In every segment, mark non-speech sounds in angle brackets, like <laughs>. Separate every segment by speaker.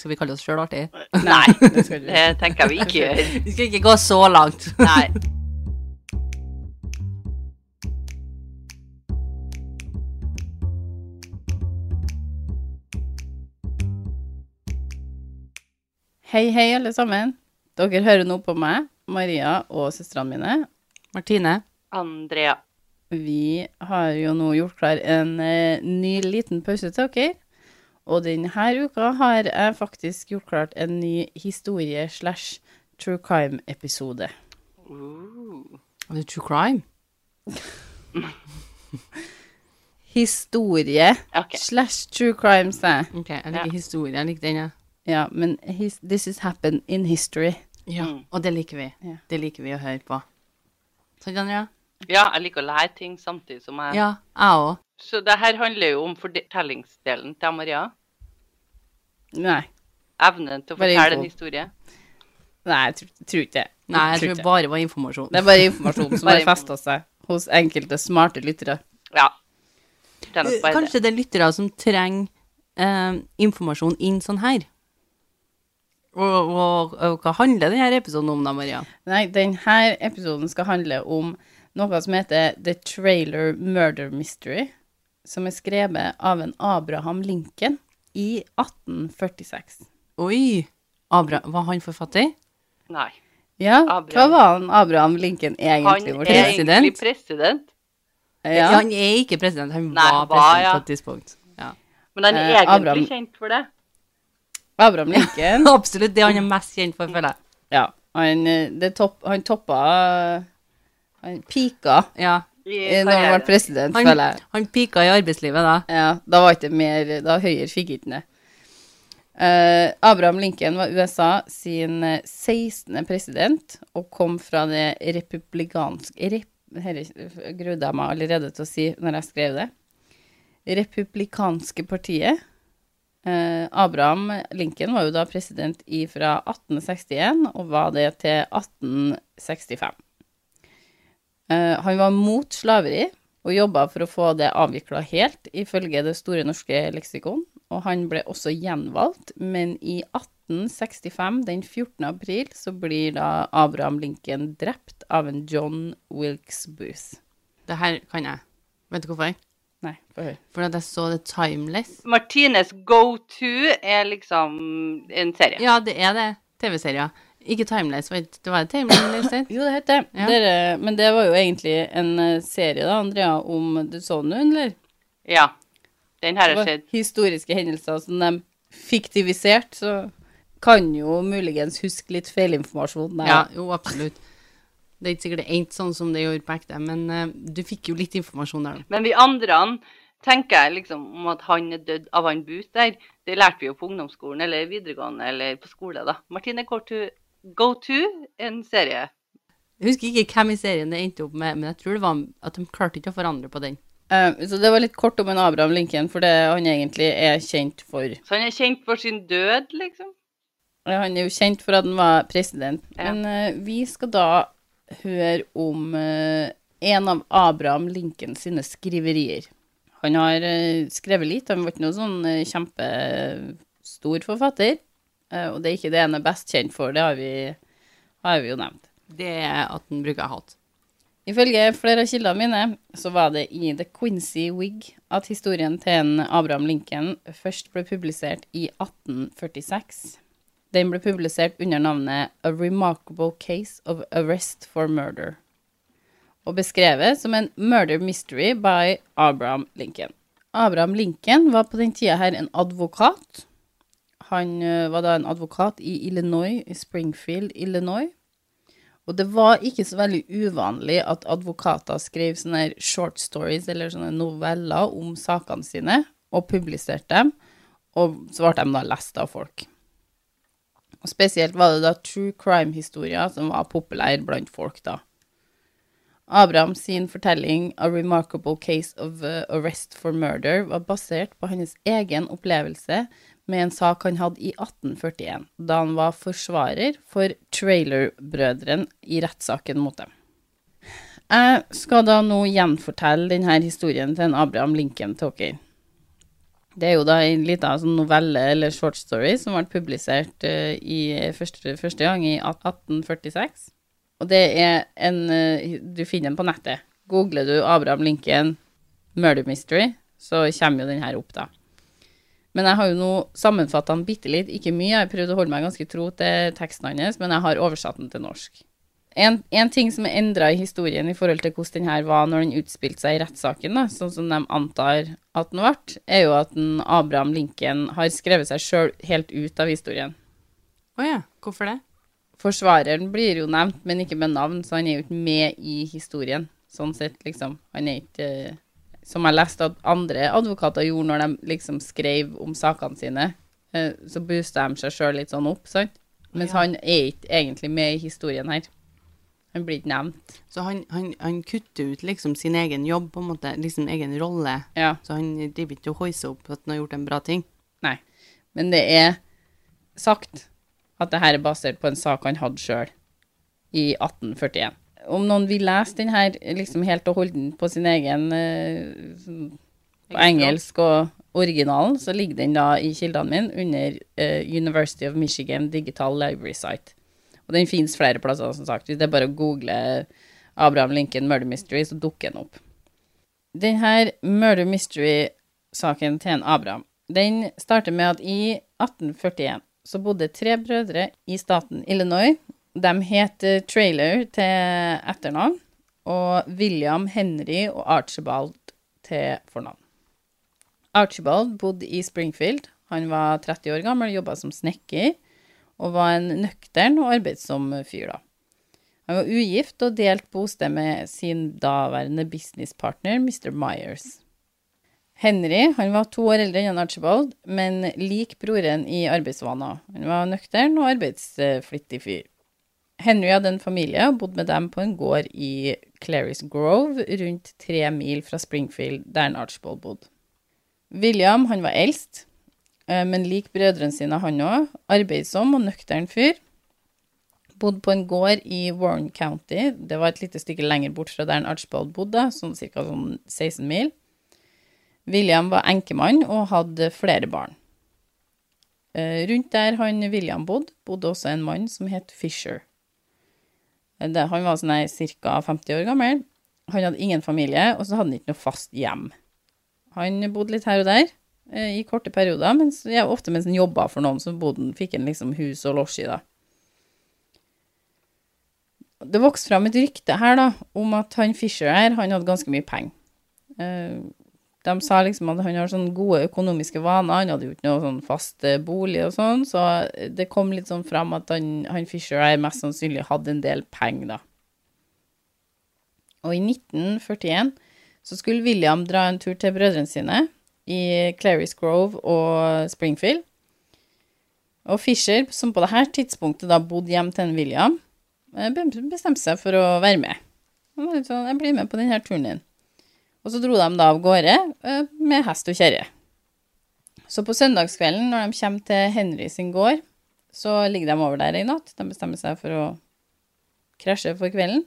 Speaker 1: Skal vi kalle oss sjøl artige?
Speaker 2: Nei,
Speaker 3: Det skal
Speaker 2: det tenker jeg vi ikke gjør.
Speaker 1: Vi skal ikke gå så langt.
Speaker 2: Nei.
Speaker 3: Hei, hei, alle sammen. Dere hører nå på meg, Maria og søstrene mine.
Speaker 1: Martine,
Speaker 2: Andrea.
Speaker 3: Vi har jo nå gjort klar en eh, ny liten pause til dere. Og denne uka har jeg faktisk gjort klart en ny historie slash true crime-episode.
Speaker 1: Er det true crime? <laughs>
Speaker 3: Historie
Speaker 2: okay.
Speaker 3: slash true crime, sa jeg.
Speaker 1: Ok, jeg liker
Speaker 2: Ja.
Speaker 1: historie. Jeg liker den, jeg.
Speaker 3: Ja, men his, this has happened in history.
Speaker 1: Ja.
Speaker 2: Mm.
Speaker 1: Og det liker vi.
Speaker 3: Ja.
Speaker 1: Det liker vi å høre på. Sant, Andrea?
Speaker 2: Ja, jeg liker å lære ting samtidig som jeg
Speaker 1: Ja, jeg òg.
Speaker 2: Så det her handler jo om fortellingsdelen til Maria.
Speaker 3: Nei.
Speaker 2: Evnen til å
Speaker 3: Bare
Speaker 2: fortelle
Speaker 3: info.
Speaker 2: en historie.
Speaker 3: Nei, jeg tror, tror ikke det.
Speaker 1: Nei, jeg
Speaker 3: Tror
Speaker 1: det bare var informasjon.
Speaker 3: Det er bare informasjon <laughs> som
Speaker 2: Bare
Speaker 3: har festa seg hos enkelte smarte lyttere.
Speaker 2: Ja. Det.
Speaker 1: Kanskje det er lyttere som trenger eh, informasjon inn sånn her. Og, og, og hva handler denne episoden om da, Maria?
Speaker 3: Nei, denne episoden skal handle om noe som heter The Trailer Murder Mystery, som er skrevet av en Abraham Lincoln i 1846.
Speaker 1: Oi! Abra, var han forfatter?
Speaker 2: Nei.
Speaker 3: Ja, hva var han Abraham Lincoln
Speaker 2: Han
Speaker 3: egentlig?
Speaker 2: er
Speaker 3: Martin?
Speaker 1: President?
Speaker 2: egentlig president,
Speaker 3: Ja.
Speaker 1: Han er ikke president, han
Speaker 2: Nei,
Speaker 1: var president
Speaker 2: ja.
Speaker 1: på et tidspunkt. Ja.
Speaker 2: men han er
Speaker 3: Eh,
Speaker 2: egentlig
Speaker 3: Abraham.
Speaker 2: kjent for det.
Speaker 3: Abraham <laughs> Lincoln.
Speaker 1: Absolutt det han er mest kjent for, føler jeg.
Speaker 3: Ja, han, eh, det topp, han toppa Han pika
Speaker 1: Ja.
Speaker 3: Eh, når han ble president,
Speaker 1: Han,
Speaker 3: føler jeg.
Speaker 1: han pika i arbeidslivet da.
Speaker 3: Ja, da var ikke mer Da Høyre fikk ikke det. Uh, Abraham Lincoln var USA sin eh, 16. president og kom fra det republikanske rep, Dette grudde jeg meg allerede til å si når jeg skrev det. Republikanske partiet. Uh, Abraham Lincoln var jo da president fra 1861 og var det til 1865. Eh, han var mot slaveri og jobba for å få det avvikla helt, ifølge Det store norske leksikon. Og han ble også gjenvalgt, men i 1865, den 14. april, så blir da Abraham Lincoln drept av en John Wilkes Booth.
Speaker 1: Det her kan jeg. Vet du hvorfor?
Speaker 3: Nei, få høre.
Speaker 1: Fordi at jeg så The Timeless.
Speaker 2: Martines go to er liksom en serie.
Speaker 1: Ja, det er det. TV-serier. Ikke Timeless. vet- Det var et Timeless. <coughs>
Speaker 3: Jo, det het det.
Speaker 1: Ja.
Speaker 3: Dere- Men det var jo egentlig en eh, serie, da, Andrea, om Du så den eller?
Speaker 2: Ja. Den her
Speaker 3: Det
Speaker 2: har
Speaker 3: var
Speaker 2: skjedd.
Speaker 3: historiske hendelser som de fiktiviserte, så kan jo muligens huske litt feilinformasjon der.
Speaker 1: Ja, jo, absolutt. Det er ikke sikkert det er ikke sånn som det gjorde på ekte, men uh, du fikk jo litt informasjon der.
Speaker 2: Men vi andre tenker jeg liksom om at han er dødd av han Booth der. Det lærte vi jo på ungdomsskolen eller videregående eller på skole, da. Martine går to Go to en serie.
Speaker 1: Jeg husker ikke hvem i serien det endte opp med, men jeg tror det var at de klarte ikke å forandre på den.
Speaker 3: Eh, så det var litt kort om en Abraham Lincoln, for det han egentlig er kjent for.
Speaker 2: Så han er kjent for sin død, liksom.
Speaker 3: Ja, Han er jo kjent for at han var president.
Speaker 2: Ja.
Speaker 3: Men uh, vi skal da høre om uh, en av Abraham Lincoln sine skriverier. Han har uh, skrevet litt, han var ikke noen sånn kjempestor forfatter. Eh, og det er ikke det han er best kjent for, det har vi, har vi jo nevnt.
Speaker 1: Det er at den bruker hatt.
Speaker 3: Ifølge flere av kildene mine så var det i The Quincy Wig at historien til en Abraham Lincoln først ble publisert i 1846. Den ble publisert under navnet A Remarkable Case of Arrest for Murder, og beskrevet som en murder mystery by Abraham Lincoln. Abraham Lincoln var på den tida her en advokat. Han eh, var da en advokat i Illinois, i Springfield, Illinois. Og det var ikke så veldig uvanlig at advokater skrev sånne short stories eller sånne noveller om sakene sine, og publiserte dem, og så ble de da lest av folk. Og spesielt var det da true crime-historier som var populære blant folk da. Abraham sin fortelling A Remarkable Case of uh, Arrest for Murder var basert på hans egen opplevelse med en sak han hadde i 1841, da han var forsvarer for Trailer-brødrene i rettssaken mot dem. Jeg skal da nå gjenfortelle denne historien til en Abraham Lincoln til. Det er jo da en liten sånn novelle eller short story som ble publisert eh, i første, første gang i 1846. Og det er en eh, Du finner den på nettet. Googler du Abraham Lincoln Murder Mystery, så kommer jo den her opp, da. Men jeg har jo nå sammenfatta den bitte litt, ikke mye. Jeg har prøvd å holde meg ganske tro til teksten hans, men jeg har oversatt den til norsk. En, en ting som er endra i historien i forhold til hvordan den her var når den utspilte seg i rettssaken, sånn som de antar at den ble, er jo at den Abraham Lincoln har skrevet seg sjøl helt ut av historien.
Speaker 1: Å ja, hvorfor det?
Speaker 3: Forsvareren blir jo nevnt, men ikke med navn, så han er jo ikke med i historien. Sånn sett, liksom. Han er ikke eh, Som jeg leste at andre advokater gjorde når de liksom skrev om sakene sine, eh, så boosta de seg sjøl litt sånn opp, sant? Mens
Speaker 1: Ja.
Speaker 3: han er ikke egentlig med i historien her. Han blir ikke nevnt.
Speaker 1: Så han, han, han kutter ut liksom sin egen jobb, på en måte, liksom egen rolle.
Speaker 3: Ja.
Speaker 1: Så han driver ikke og hoiser opp at han har gjort en bra ting.
Speaker 3: Nei. Men det er sagt at det her er basert på en sak han hadde sjøl i 1841. Om noen vil lese den her liksom helt og holde den på sin egen eh, på engelsk og originalen, så ligger den da i kildene mine under eh, University of Michigan Digital Library Site. Og den finnes flere plasser, som sagt. Hvis det er bare å google Abraham Lincoln Murder Mystery, så dukker den opp. Den her Murder Mystery-saken til en Abraham, den starter med at i 1841 så bodde tre brødre i staten Illinois. De heter Trailer til etternavn, og William Henry og Archibald til fornavn. Archibald bodde i Springfield. Han var 30 år gammel, jobba som snekker, og var en nøktern og arbeidsom fyr, da. Han var ugift og delt bosted med sin daværende businesspartner, Mr. Myers. Henry han var to år eldre enn Archibald, men lik broren i arbeidsvaner. Han var nøktern og arbeidsflittig fyr. Henry hadde en familie og bodde med dem på en gård i Clarice Grove, rundt tre mil fra Springfield, der en Archibald bodde. William han var eldst, eh, men lik brødrene sine han òg, arbeidsom og nøktern fyr. Bodde på en gård i Warren County, det var et lite stykke lenger bort fra der en Archibald bodde, sånn ca. Sånn 16 mil. William var enkemann og hadde flere barn. Eh, Rundt der han William bodde, bodde også en mann som het Fisher. Eh, det, han var sånn ca. 50 år gammel. Han hadde ingen familie, og så hadde han ikke noe fast hjem. Han bodde litt her og der eh, i korte perioder, mens, ja, ofte mens han jobba for noen, så bodde fikk han liksom hus og losji, da. Det vokste fram et rykte her, da, om at han Fisher her, han hadde ganske mye penger. Eh, de sa liksom at han har sånne gode økonomiske vaner, han hadde jo ikke noe sånn fast eh, bolig og sånn, så det kom litt sånn fram at han, han Fisher her mest sannsynlig hadde en del penger, da. Og i 1941 så skulle William dra en tur til brødrene sine i Clary's Grove og Springfield. Og Fisher, som på dette tidspunktet da bodde hjem til en William, eh, bestemte seg for å være med. Han var litt sånn, jeg blir med på denne turen din. Og så dro de da av gårde eh, med hest og kjerre. Så på søndagskvelden, når de kommer til Henry sin gård, så ligger de over der en natt. De bestemmer seg for å krasje for kvelden,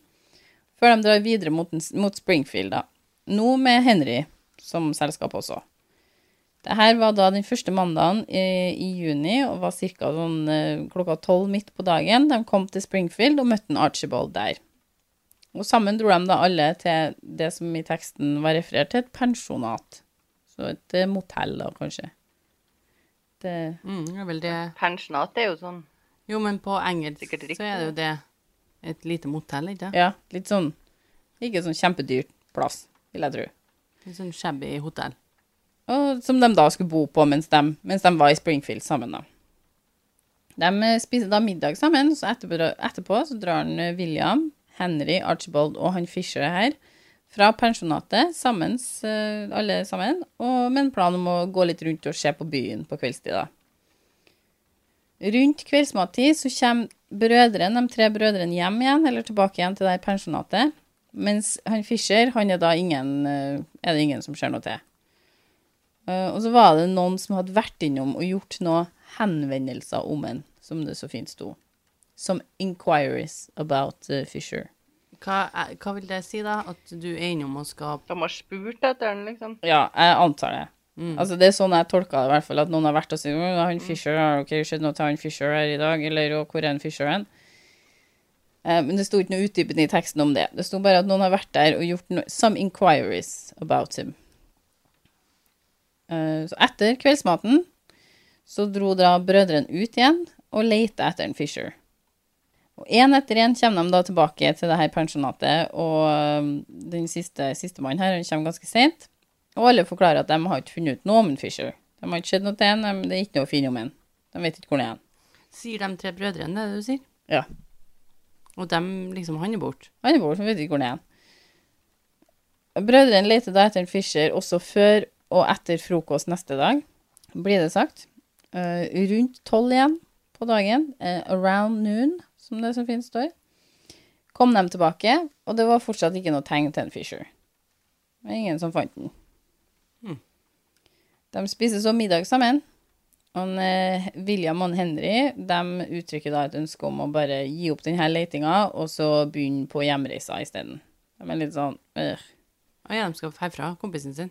Speaker 3: før de drar videre mot, mot Springfield, da. Nå med Henry som selskap også. Dette var da den første mandagen i, i juni, og var ca. Sånn, eh, klokka tolv midt på dagen. De kom til Springfield og møtte Archibald der. Og sammen dro de da alle til det som i teksten var referert til, et pensjonat. Så et eh, motell, da, kanskje. Det,
Speaker 1: Mm, er vel det.
Speaker 2: Pensjonat er jo sånn
Speaker 1: Jo, men på engelsk
Speaker 2: riktig,
Speaker 1: så er det jo det et lite motell, ikke sant?
Speaker 3: ja, litt sånn Ikke sånn kjempedyrt plass, vil jeg tro.
Speaker 1: Et sånn shabby hotell.
Speaker 3: Og som de da skulle bo på mens de, mens de var i Springfield sammen, da. De eh, spiser da middag sammen, så etterpå, etterpå så drar han eh, William, Henry, Archibald og han Fisher her fra pensjonatet sammen, eh, alle sammen, og med en plan om å gå litt rundt og se på byen på kveldstid. Rundt kveldsmattid så kommer brødren, de tre brødrene hjem igjen, eller tilbake igjen til det pensjonatet, mens han Fisher, han er da ingen, eh, er det ingen som ser noe til. Eh, og så var det noen som hadde vært innom og gjort noen henvendelser om en, som det så fint sto. Som inquiries about uh, Fisher.
Speaker 1: Hva, er- hva vil det si, da? At du er innom og skal
Speaker 2: De har spurt etter den, liksom.
Speaker 3: Ja, jeg antar det. Altså, det er sånn jeg tolka det, i hvert fall, at noen har vært og sagt at han Fisher, har okay, skjedd noe til han Fisher her i dag, eller «Å, hvor er han Fisher hen? Eh, men det sto ikke noe utdypende i teksten om det. Det sto bare at noen har vært der og gjort no some inquiries about him. Eh, så etter kveldsmaten så dro da brødrene ut igjen og leita etter en Fisher. Og én etter én kommer de da tilbake til det her pensjonatet, og um, den siste sistemann her han kommer ganske sent. Og alle forklarer at de har ikke funnet ut noe om en Fisher. De har ikke sett noe til ham, det er ikke noe å finne om ham. De vet ikke hvor han er.
Speaker 1: Sier de tre brødrene det, det du sier?
Speaker 3: Ja.
Speaker 1: Og dem liksom han er bort?
Speaker 3: Han er borte, vet ikke hvor han er. Brødrene leter da etter en Fisher også før og etter frokost neste dag, blir det sagt. Uh, rundt tolv igjen på dagen, uh, around noon, som det så fint står, kom de tilbake, og det var fortsatt ikke noe tegn til en Fisher. Det var ingen som fant den.
Speaker 1: Hmm.
Speaker 3: De spiser så middag sammen. Og eh, William og Henry de uttrykker da et ønske om å bare gi opp denne letinga, og så begynne på hjemreisa isteden. De er litt sånn øh.
Speaker 1: Å ja, de skal herfra, kompisen sin.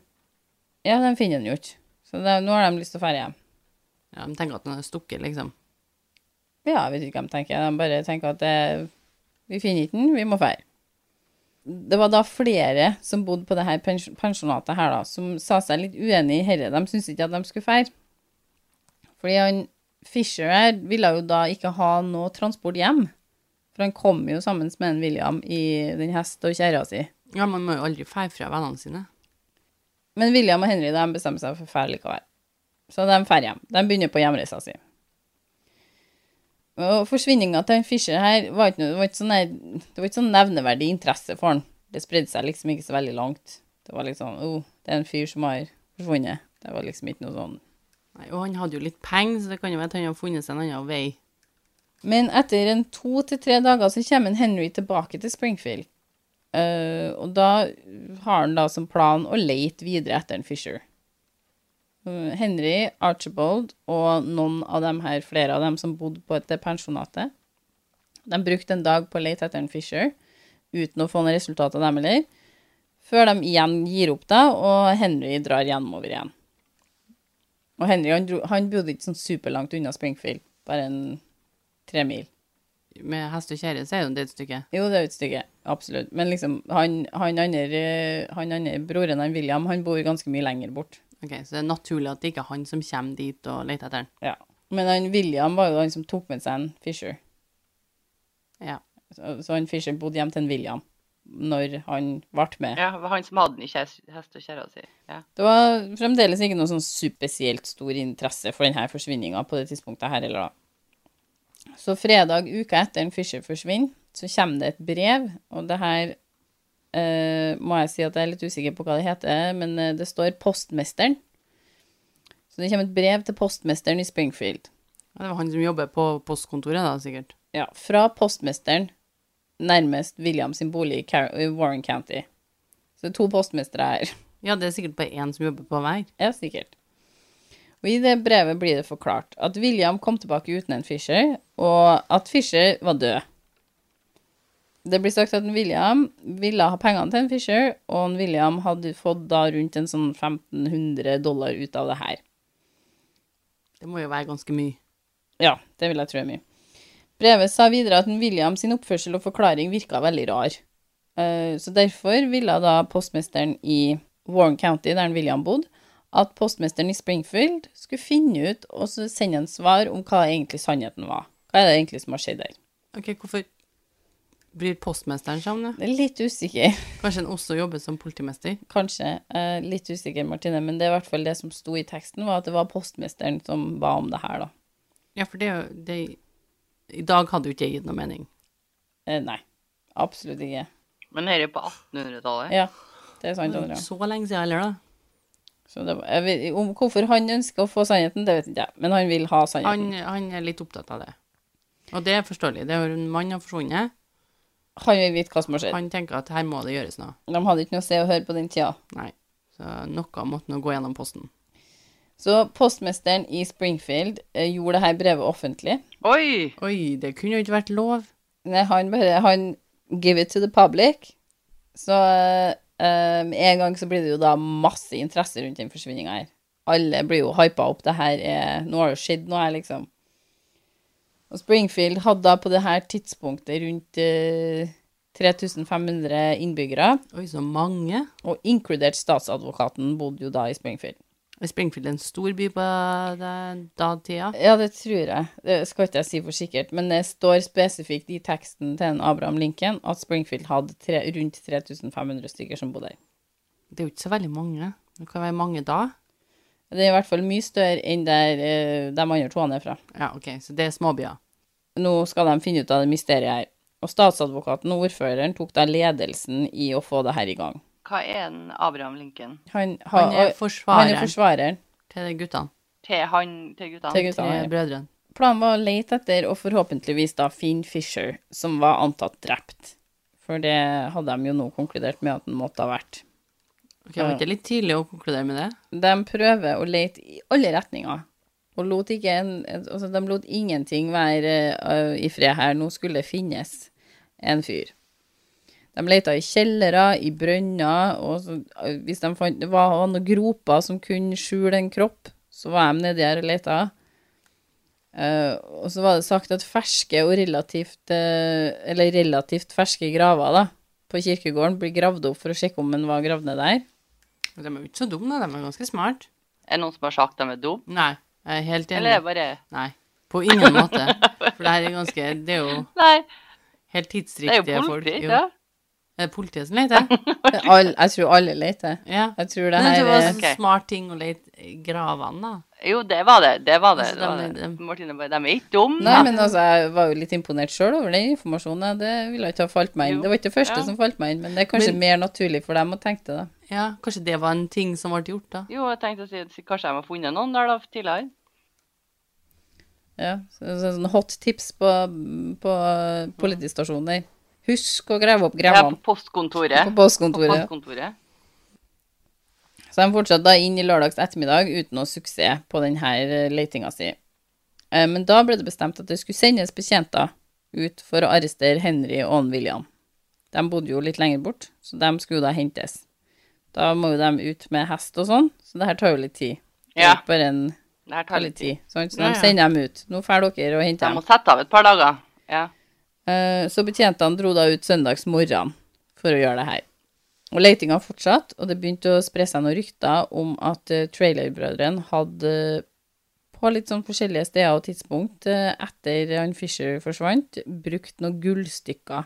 Speaker 3: Ja, de finner den jo ikke. Så det, nå har de lyst til å dra hjem.
Speaker 1: Ja, de tenker at den er stukket, liksom.
Speaker 3: Ja, jeg vet ikke hva de tenker. De bare tenker at det, vi finner ikke den, vi må dra. Det var da flere som bodde på det her pensjonatet her, da, som sa seg litt uenig i dette. De syntes ikke at de skulle dra. Fordi han Fisher her ville jo da ikke ha noe transport hjem. For han kom jo sammen med en William i den hest og kjerra si.
Speaker 1: Ja, man må jo aldri fære fra vennene sine.
Speaker 3: Men William og Henry de bestemmer seg for å dra likevel. Så de drar hjem. De begynner på hjemreisa si. Og forsvinninga til han Fischer her var ikke, noe, var ikke sånn det var ikke sånn nevneverdig interesse for han. Det spredde seg liksom ikke så veldig langt. Det var liksom oh, det er en fyr som har forsvunnet. Det var liksom ikke noe sånn
Speaker 1: Nei, og han hadde jo litt penger, så det kan jo være at han har funnet seg en annen vei.
Speaker 3: Men etter en to til tre dager så kommer en Henry tilbake til Springfield. Uh, og da har han da som plan å lete videre etter en Fisher. Henry, Archibald og noen av dem her, flere av dem som bodde på dette pensjonatet, de brukte en dag på å lete etter en Fisher, uten å få noe resultat av dem heller, før de igjen gir opp da, og Henry drar hjemover igjen. Og Henry, han, dro, han bodde ikke sånn superlangt unna Springfield, bare en tre mil.
Speaker 1: Med hest og kjerre så er det et stykke.
Speaker 3: Jo, det er et stykke, absolutt. Men liksom, han, han andre, han andre broren, han William, han bor ganske mye lenger bort.
Speaker 1: Ok, Så det er naturlig at det ikke er han som kommer dit og leter etter den.
Speaker 3: Ja. Men han William var jo han som tok med seg en Fisher.
Speaker 1: Ja.
Speaker 3: Så, så han Fisher bodde hjem til en William når han ble med.
Speaker 2: Ja, det var han som hadde den i hest og kjerra si. Ja.
Speaker 3: Det var fremdeles ikke noe sånn spesielt stor interesse for denne forsvinninga på det tidspunktet her heller, da. Så fredag uka etter en Fisher forsvinner, så kommer det et brev, og det her eh, må jeg si at jeg er litt usikker på hva det heter, men eh, det står 'Postmesteren'. Så det kommer et brev til postmesteren i Springfield.
Speaker 1: Ja, Det var han som jobber på postkontoret, da, sikkert.
Speaker 3: Ja, fra postmesteren nærmest William sin bolig i i Warren County. Så det er to postmestere her.
Speaker 1: Ja, det er sikkert bare én som jobber på hver.
Speaker 3: Ja, sikkert. Og i det brevet blir det forklart at William kom tilbake uten en Fisher, og at Fisher var død. Det blir sagt at en William ville ha pengene til en Fisher, og en William hadde fått da rundt en sånn 1500 dollar ut av det her.
Speaker 1: Det må jo være ganske mye.
Speaker 3: Ja, det vil jeg tro er mye. Brevet sa videre at en William sin oppførsel og forklaring virka veldig rar. Eh, Så derfor ville da postmesteren i Warren County, der en William bodde, at postmesteren i Springfield skulle finne ut og sende en svar om hva egentlig sannheten var. Hva er det egentlig som har skjedd der?
Speaker 1: Ok, hvorfor bryr postmesteren sammen? Ja? det?
Speaker 3: Er litt usikker.
Speaker 1: Kanskje han også jobber som politimester?
Speaker 3: Kanskje. eh, Litt usikker, Martine, men det er i hvert fall det som sto i teksten, var at det var postmesteren som ba om det her, da.
Speaker 1: Ja, for det det, I dag hadde jo ikke det gitt noe mening.
Speaker 3: Eh, Nei. Absolutt ikke.
Speaker 2: Men dette er på 1800-tallet.
Speaker 3: Ja, det er sant,
Speaker 1: Det er. Så lenge siden heller, da.
Speaker 3: Så det, var- jeg vet, om hvorfor han ønsker å få sannheten, det vet ikke jeg. Men han vil ha
Speaker 1: Han,
Speaker 3: sannheten.
Speaker 1: han er litt opptatt av det. Og det er forståelig. Det er jo en mann har forsvunnet.
Speaker 3: Han vil vite hva som har skjedd.
Speaker 1: Han tenker at her må det gjøres noe.
Speaker 3: De hadde ikke noe se og høre på den tida.
Speaker 1: Nei. Så noe måtte nå gå gjennom posten.
Speaker 3: Så postmesteren i Springfield eh, gjorde dette brevet offentlig.
Speaker 2: Oi!
Speaker 1: Oi, det kunne jo ikke vært lov.
Speaker 3: Nei, han bare Han give it to the public. Så eh, med en gang så blir det jo da masse interesse rundt den forsvinninga her. alle blir jo hypa opp. Det her er Nå har det skjedd noe her, liksom. Og Springfield hadde da på det her tidspunktet rundt eh, 3500 innbyggere,
Speaker 1: Oi, så mange.
Speaker 3: og inkludert statsadvokaten bodde jo da i Springfield.
Speaker 1: Er Springfield en stor by på den datida?
Speaker 3: Ja, det tror jeg. Det skal ikke jeg si for sikkert, men det står spesifikt i teksten til en Abraham Lincoln at Springfield hadde tre, rundt 3500 stykker som bodde der.
Speaker 1: Det er jo ikke så veldig mange. Det kan være mange da.
Speaker 3: Det er i hvert fall mye større enn der eh, de andre to er fra.
Speaker 1: Ja, ok, så det er småbyer.
Speaker 3: Nå skal de finne ut av det mysteriet her. Og statsadvokaten og ordføreren tok da ledelsen i å få det her i gang.
Speaker 2: Hva er en Abraham Lincoln?
Speaker 3: Han, har-
Speaker 1: Han er
Speaker 3: han
Speaker 1: forsvareren
Speaker 3: er forsvareren
Speaker 1: til guttene.
Speaker 2: Til han til guttene?
Speaker 3: til guttene.
Speaker 1: Til brødrene.
Speaker 3: Planen var å lete etter og forhåpentligvis da Finn Fisher, som var antatt drept. For det hadde de jo nå konkludert med at han måtte ha vært.
Speaker 1: Ok, Var ikke det litt tidlig å konkludere med det?
Speaker 3: De prøver å lete i alle retninger, og lot ikke en, altså de lot ingenting være øh, i fred her. Nå skulle det finnes en fyr. De leita i kjellere, i brønner, og så, øh, hvis de fant det var noen groper som kunne skjule en kropp, så var de nedi her og leita. Uh, og så var det sagt at ferske og relativt uh, Eller relativt ferske graver da, på kirkegården blir gravd opp for å sjekke om en var gravd ned der.
Speaker 1: De er jo ikke så dumme, da. De er ganske smart.
Speaker 2: Er det noen som har sagt de er dumme?
Speaker 1: Nei, jeg er helt
Speaker 2: Eller er det bare
Speaker 1: Nei, på ingen <laughs> måte. For det her er ganske Det er jo
Speaker 2: Nei,
Speaker 1: helt
Speaker 2: det er jo
Speaker 1: politiet,
Speaker 2: politi. Ja.
Speaker 1: Er det politiet som leter? <laughs>
Speaker 3: All, jeg tror alle leter.
Speaker 1: Ja.
Speaker 3: Jeg tror det
Speaker 1: Men det var en
Speaker 2: okay.
Speaker 1: Smart ting å lete i gravene, da.
Speaker 2: Jo, det var det. Det var det.
Speaker 1: Altså,
Speaker 2: det var
Speaker 1: de-
Speaker 2: det.
Speaker 1: de-
Speaker 2: Martine de er ikke dumme.
Speaker 3: Nei, men altså, jeg var jo litt imponert sjøl over den informasjonen. Det ville ikke ha falt meg inn.
Speaker 2: Jo.
Speaker 3: Det var ikke det første
Speaker 2: Ja.
Speaker 3: som falt meg inn, men det er kanskje
Speaker 1: Men-
Speaker 3: mer naturlig for dem å tenke det, da.
Speaker 1: Ja, kanskje det var en ting som ble gjort, da.
Speaker 2: Jo, jeg tenkte å si- kanskje de har funnet noen der da tidligere.
Speaker 3: Ja, så, så, sånn hot tips på, på politistasjoner. Husk å grave opp grevene.
Speaker 2: Ja, på postkontoret.
Speaker 3: på
Speaker 2: På
Speaker 3: postkontoret.
Speaker 2: postkontoret.
Speaker 3: Så de fortsatte da inn i lørdags ettermiddag uten noe suksess på denne letinga si. Eh, Men da ble det bestemt at det skulle sendes betjenter ut for å arrestere Henry og William. De bodde jo litt lenger bort, så de skulle da hentes. Da må jo de ut med hest og sånn, så det her tar jo litt tid. Det er Bare en
Speaker 2: Det her
Speaker 3: tar litt
Speaker 2: tid.
Speaker 3: Sånn? Så
Speaker 1: Ja,
Speaker 3: de
Speaker 1: ja.
Speaker 3: sender dem ut. Nå drar dere og henter
Speaker 2: De
Speaker 3: dem.
Speaker 2: må sette av et par dager. Ja.
Speaker 3: Eh, Så betjentene dro da ut søndags morgen for å gjøre det her. Og letinga fortsatte, og det begynte å spre seg noen rykter om at Trailerbrødrene hadde på litt sånn forskjellige steder og tidspunkt eh, etter han Fisher forsvant, brukt noen gullstykker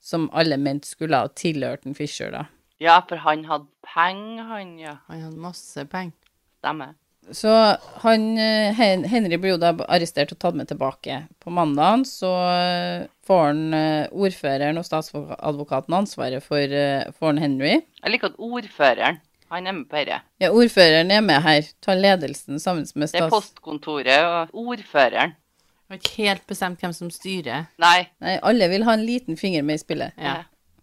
Speaker 3: som alle mente skulle ha tilhørt en Fisher, da.
Speaker 2: ja, for han hadde penger, han, ja.
Speaker 1: Han hadde masse penger.
Speaker 2: Stemmer.
Speaker 3: Så han, eh, Henry blir jo da arrestert og tatt med tilbake. På mandagen så eh, får han eh, ordføreren og statsadvokaten ansvaret for, for han Henry.
Speaker 2: Jeg liker at ordføreren, han er med på dette.
Speaker 3: Ja, ordføreren er med her. Tar ledelsen sammen med stats...
Speaker 2: Det er postkontoret og ordføreren.
Speaker 1: Jeg har ikke helt bestemt hvem som styrer.
Speaker 2: Nei,
Speaker 3: Nei, alle vil ha en liten finger med i spillet.
Speaker 1: Ja.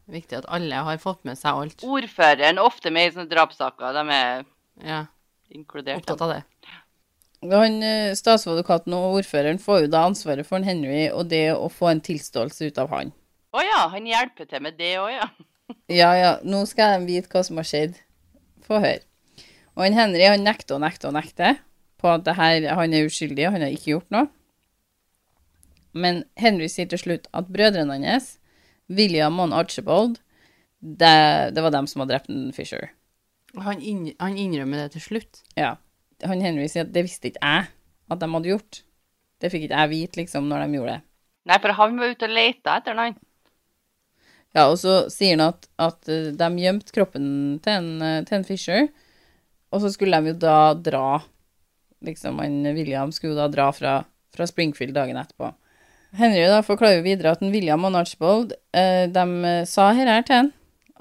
Speaker 1: Viktig at alle har fått med seg alt.
Speaker 2: ordføreren er ofte med i sånne drapssaker. De er
Speaker 1: Ja,
Speaker 2: inkludert.
Speaker 1: opptatt av det.
Speaker 3: Han, eh, Statsadvokaten og ordføreren får jo da ansvaret for en Henry og det å få en tilståelse ut av han.
Speaker 2: Å ja, han hjelper til med det òg, ja. <laughs>
Speaker 3: Ja, ja, nå skal de vite hva som har skjedd. Få høre. Og han Henry han nekter og nekter og nekter på at det her, han er uskyldig, han har ikke gjort noe. Men Henry sier til slutt at brødrene hans, William og Archibald, det, det var dem som hadde drept en Fisher.
Speaker 1: Han, inn, han innrømmer det til slutt.
Speaker 3: Ja. Han Henry sier at det visste ikke jeg at de hadde gjort. Det fikk ikke jeg vite, liksom, når de gjorde det.
Speaker 2: Nei, for han var ute og leita etter han.
Speaker 3: Ja, og så sier han at, at eh, de gjemte kroppen til en, eh, til en Fisher, og så skulle de jo da dra Liksom, han William skulle da dra fra, fra Springfield dagen etterpå. Henry da forklarer jo videre at en William og Archibald eh, de eh, sa her her til han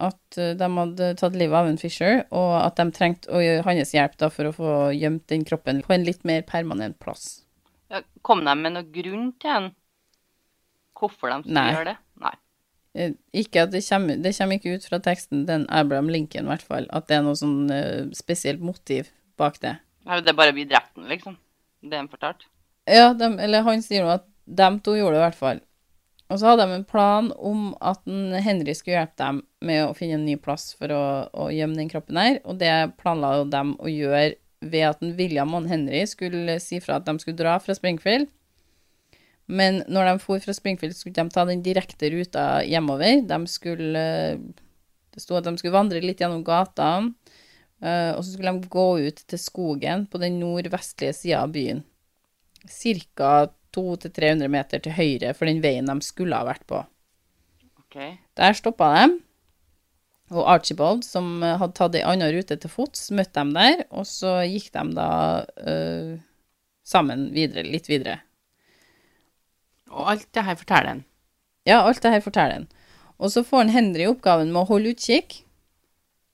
Speaker 3: at eh, de hadde tatt livet av en Fisher, og at de trengte å gjøre hans hjelp da for å få gjemt den kroppen på en litt mer permanent plass.
Speaker 2: Ja, kom de med noen grunn til den? Hvorfor de skulle
Speaker 3: Nei.
Speaker 2: gjøre det? Nei.
Speaker 3: Eh, Ikke at det kommer, det kommer ikke ut fra teksten den Abraham Lincoln, i hvert fall, at det er noe sånn uh, spesielt motiv bak det.
Speaker 2: Nei, Det er bare drepte han, liksom. Det er fortalt.
Speaker 3: Ja, de, eller han sier jo at de to gjorde det i hvert fall. Og så hadde de en plan om at en Henry skulle hjelpe dem med å finne en ny plass for å, å gjemme den kroppen her, og det planla jo dem å gjøre ved at en William og en Henry skulle si fra at de skulle dra fra Springfield. Men når de for fra Springfield, skulle de ta den direkte ruta hjemover. De skulle Det sto at de skulle vandre litt gjennom gatene, eh, og så skulle de gå ut til skogen på den nordvestlige sida av byen. Ca. 200-300 meter til høyre for den veien de skulle ha vært på.
Speaker 2: Okay.
Speaker 3: Der stoppa de, og Archibald, som hadde tatt ei anna rute til fots, møtte dem der, og så gikk de da øh, sammen videre, litt videre.
Speaker 1: Og alt det her forteller han.
Speaker 3: Ja, alt det her forteller han. Og så får han Henry oppgaven med å holde utkikk,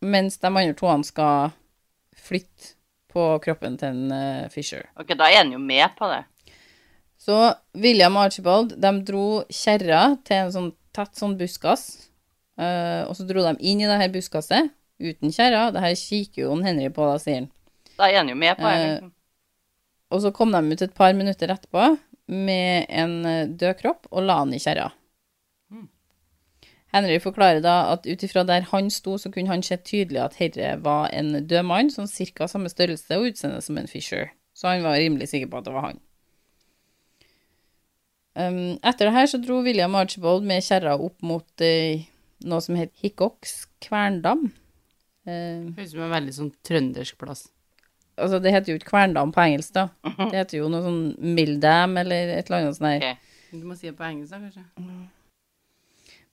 Speaker 3: mens de andre toene skal flytte på kroppen til en uh, Fisher.
Speaker 2: Ok, Da er han jo med på det.
Speaker 3: Så William og Archibald de dro kjerra til en sånn tett sånn buskas, Uh, og så dro de inn i det her buskaset uten kjerra. Det her kikker jo en Henry på, da, sier han.
Speaker 2: Da er han jo med på det.
Speaker 3: Eh,
Speaker 2: Liksom.
Speaker 3: Og så kom de ut et par minutter etterpå med en eh, død kropp og la han i kjerra. Henry forklarer da at ut ifra der han sto, så kunne han se tydelig at herre var en død mann, sånn cirka samme størrelse og utseende som en Fisher. Så han var rimelig sikker på at det var han. Um, etter det her så dro William Archibald med kjerra opp mot uh, noe som het Hickox kverndam. Uh,
Speaker 1: Høres ut som en veldig sånn trøndersk plass.
Speaker 3: altså, det heter jo ikke kverndam på engelsk, da. <laughs> Det heter jo noe sånn Mildam eller et eller annet sånt der.
Speaker 2: Okay.
Speaker 1: Du må si det på engelsk, da, kanskje?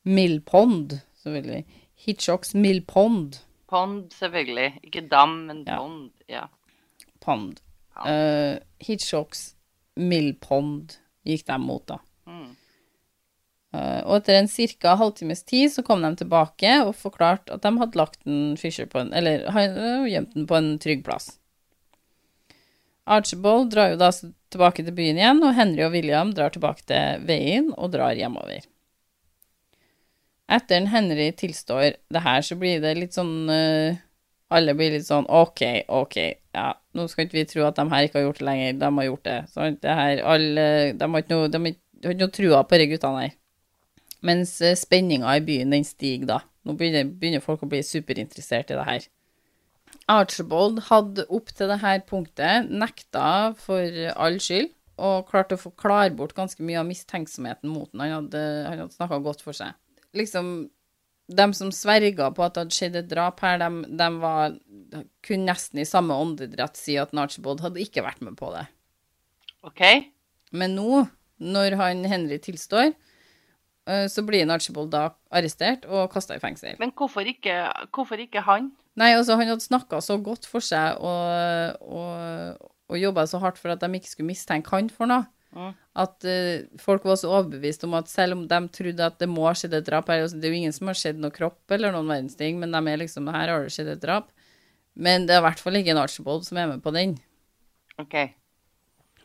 Speaker 3: Millpond, selvfølgelig. Hitchox Millpond.
Speaker 2: Pond, selvfølgelig. Ikke dam, men
Speaker 3: Ja.
Speaker 2: pond. Ja.
Speaker 3: Pond.
Speaker 2: Pond.
Speaker 3: Uh, Hitchcocks Millpond gikk de mot, da.
Speaker 2: Mm.
Speaker 3: Eh, og etter en ca. halvtimes tid så kom de tilbake og forklarte at de hadde lagt en Fisher på en Eller ha- gjemt den på en trygg plass. Archibald drar jo da tilbake til byen igjen, og Henry og William drar tilbake til veien og drar hjemover. Etter en Henry tilstår det her, så blir det litt sånn eh, Alle blir litt sånn OK, OK, ja, nå skal ikke vi tro at de her ikke har gjort det lenger. De har gjort det. Sant? Det her, alle, de har ikke noe, har ikke noe trua på de guttene her. Mens eh, spenninga i byen, den stiger da. Nå begynner, begynner folk å bli superinteressert i det her. Archibald hadde opp til det her punktet nekta for all skyld, og klarte å forklare bort ganske mye av mistenksomheten mot ham. Han hadde, han hadde snakka godt for seg. Liksom, dem som sverga på at det hadde skjedd et drap her, de, de var, kunne nesten i samme åndedrett si at Archibald hadde ikke vært med på det.
Speaker 2: OK?
Speaker 3: Men nå, når han Henry tilstår, eh, så blir Archibald da arrestert og kasta i fengsel.
Speaker 2: Men hvorfor ikke, hvorfor ikke han?
Speaker 3: Nei, altså, han hadde snakka så godt for seg og, og, og jobba så hardt for at de ikke skulle mistenke han for noe,
Speaker 2: Mm.
Speaker 3: at uh, folk var så overbevist om at selv om de trodde at det må ha skjedd et drap her altså, Det er jo ingen som har skjedd noe kropp eller noen verdens ting, men de er liksom Her har det skjedd et drap. Men det er i hvert fall ikke en Archibald som er med på den.
Speaker 2: OK.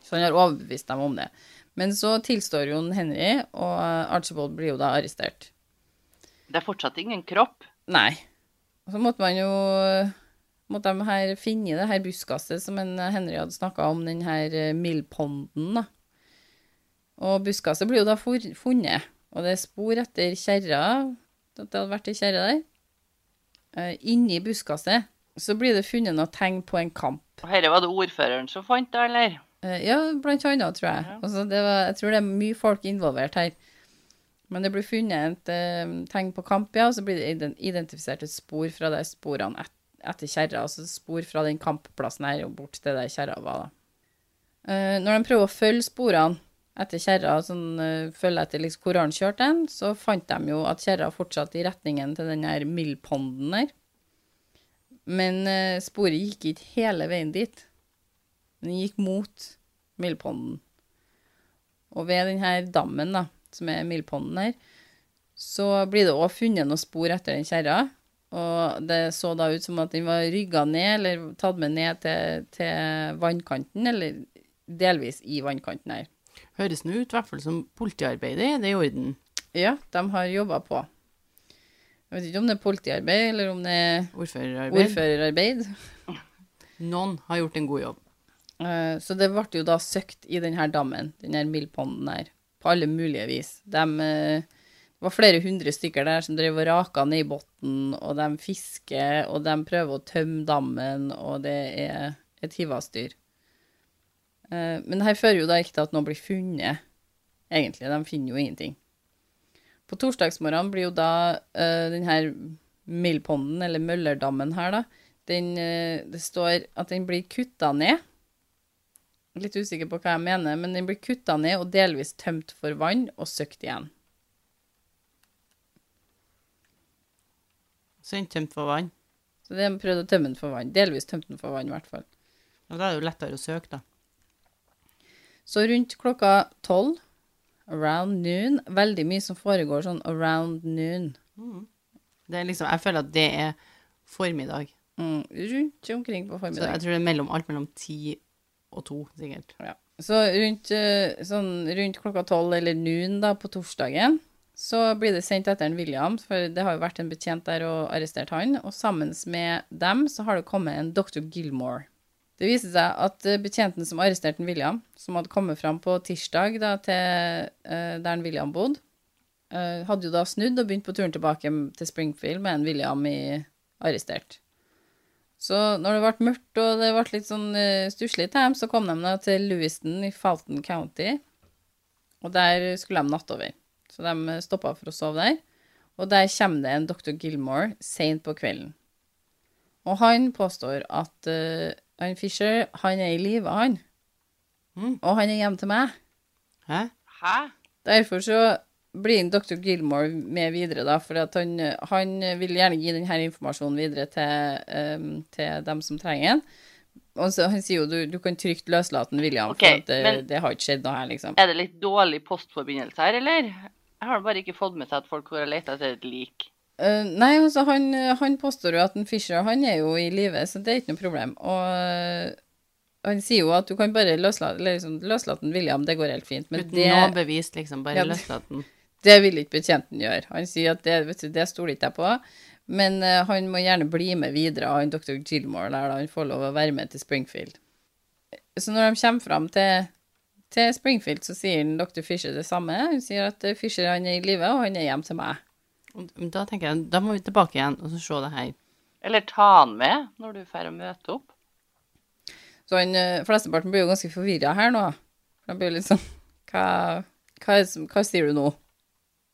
Speaker 3: Så han har overbevist dem om det. Men så tilstår jo en Henry, og Archibald blir jo da arrestert.
Speaker 2: Det er fortsatt ingen kropp.
Speaker 3: Nei. Så måtte man jo Måtte de her finne det her buskaset som en Henry hadde snakka om, den her eh, Millponden, da. Og buskaset blir jo da funnet, og det er spor etter kjerra, at det hadde vært ei kjerre der. Eh, inni buskaset så blir det funnet noe tegn på en kamp.
Speaker 2: Og Dette var det ordføreren som fant det, eller?
Speaker 3: Eh, Ja, blant annet, tror jeg.
Speaker 2: Ja.
Speaker 3: Altså, det var, jeg tror det er mye folk involvert her. Men det blir funnet et uh, tegn på kamp, ja, og så blir det identifisert et spor fra de sporene et, etter kjerra. Altså spor fra den kampplassen her og bort til der kjerra var, da. Uh, når de prøver å følge sporene etter kjerra, sånn, eh, følge etter liksom, hvor han kjørte den, så fant de jo at kjerra fortsatte i retningen til den her Millponden der. Men eh, sporet gikk ikke hele veien dit. Den gikk mot Millponden. Og ved denne dammen, da, som er Millponden her, så blir det òg funnet noen spor etter den kjerra. Og det så da ut som at den var rygga ned, eller tatt med ned til, til vannkanten, eller delvis i vannkanten her.
Speaker 1: Høres nå ut i hvert fall som politiarbeidet, er det i orden?
Speaker 3: Ja, de har jobba på. Jeg vet ikke om det er politiarbeid, eller om det er
Speaker 1: Ordførerarbeid?
Speaker 3: ordførerarbeid.
Speaker 1: Noen har gjort en god jobb.
Speaker 3: Eh, Så det ble jo da søkt i denne dammen, denne Millponden her, på alle mulige vis. De, eh, det var flere hundre stykker der som drev og raka ned i bunnen, og de fisker, og de prøver å tømme dammen, og det er et hiv-dyr. Eh, men det her fører jo da ikke til at noe blir funnet, egentlig. De finner jo ingenting. På torsdagsmorgenen blir jo da uh, den her Millponden, eller Møllerdammen her, da, den, uh, det står at den blir kutta ned. Litt usikker på hva jeg mener, men den blir kutta ned og delvis tømt for vann og søkt igjen.
Speaker 1: Så den tømt for vann.
Speaker 3: Så de prøvde å tømme den for vann. Delvis tømte den for vann, i hvert fall.
Speaker 1: Og da er det jo lettere å søke, da.
Speaker 3: Så rundt klokka tolv, around noon, veldig mye som foregår sånn around noon.
Speaker 1: Det er liksom, jeg føler at det er formiddag.
Speaker 3: Mm, rundt omkring på formiddag.
Speaker 1: Så jeg tror det er mellom, alt mellom ti og to, sikkert.
Speaker 3: Ja. Så rundt, eh, sånn, rundt klokka tolv eller noon da, på torsdagen, så blir det sendt etter en William, for det har jo vært en betjent der og arrestert han, og sammen med dem så har det kommet en Dr. Gilmore. Det viser seg at eh, betjenten som arresterte William, som hadde kommet fram på tirsdag da, til uh, der William bodde, uh, hadde jo da snudd og begynt på turen tilbake til Springfield med en William i, arrestert. Så når det ble mørkt og det ble litt sånn uh, stusslig til dem, så kom de da til Lewiston i Fulton County, og der skulle de natte over. Så de stoppa for å sove der, og der kommer det en Dr. Gilmore sent på kvelden. Og han påstår at uh, han Fisher, han er i live, han.
Speaker 1: Mm.
Speaker 3: Og han er hjemme til meg.
Speaker 1: Hæ?
Speaker 2: Hæ?
Speaker 3: Derfor så blir en Dr. Gilmore med videre, da, for at han, han vil gjerne gi denne informasjonen videre til, um, til dem som trenger den. Og så, han sier jo du, du kan trygt løslate William,
Speaker 2: okay,
Speaker 3: for at det,
Speaker 2: men-
Speaker 3: det har ikke skjedd noe her, liksom.
Speaker 2: Er det litt dårlig postforbindelse her, eller? Jeg har bare ikke fått med seg at folk har lett etter et lik.
Speaker 3: Eh, nei, altså, han, han påstår jo at en Fisher han er jo i live, så det er ikke noe problem. Og uh, han sier jo at du kan bare løslate, liksom, løslate William, det går helt fint. Men
Speaker 1: Uten
Speaker 3: det,
Speaker 1: noe bevis, liksom. Bare
Speaker 3: Ja, det-
Speaker 1: løslate den.
Speaker 3: Det vil ikke betjenten gjøre. Han sier at det, vet du, det stoler ikke jeg på. Men uh, han må gjerne bli med videre, han dr. Gilmore der, da han får lov å være med til Springfield. Så når de kommer fram til, til Springfield, så sier dr. Fisher det samme. Hun sier at Fischer Fisher han er i live, og han er hjem til meg.
Speaker 1: Og Da tenker jeg, da må vi tilbake igjen og så se det her.
Speaker 2: Eller ta han med når du får møte opp.
Speaker 3: Så han, eh, flesteparten blir jo ganske forvirra her nå. De blir litt sånn hva, hva, hva sier du nå?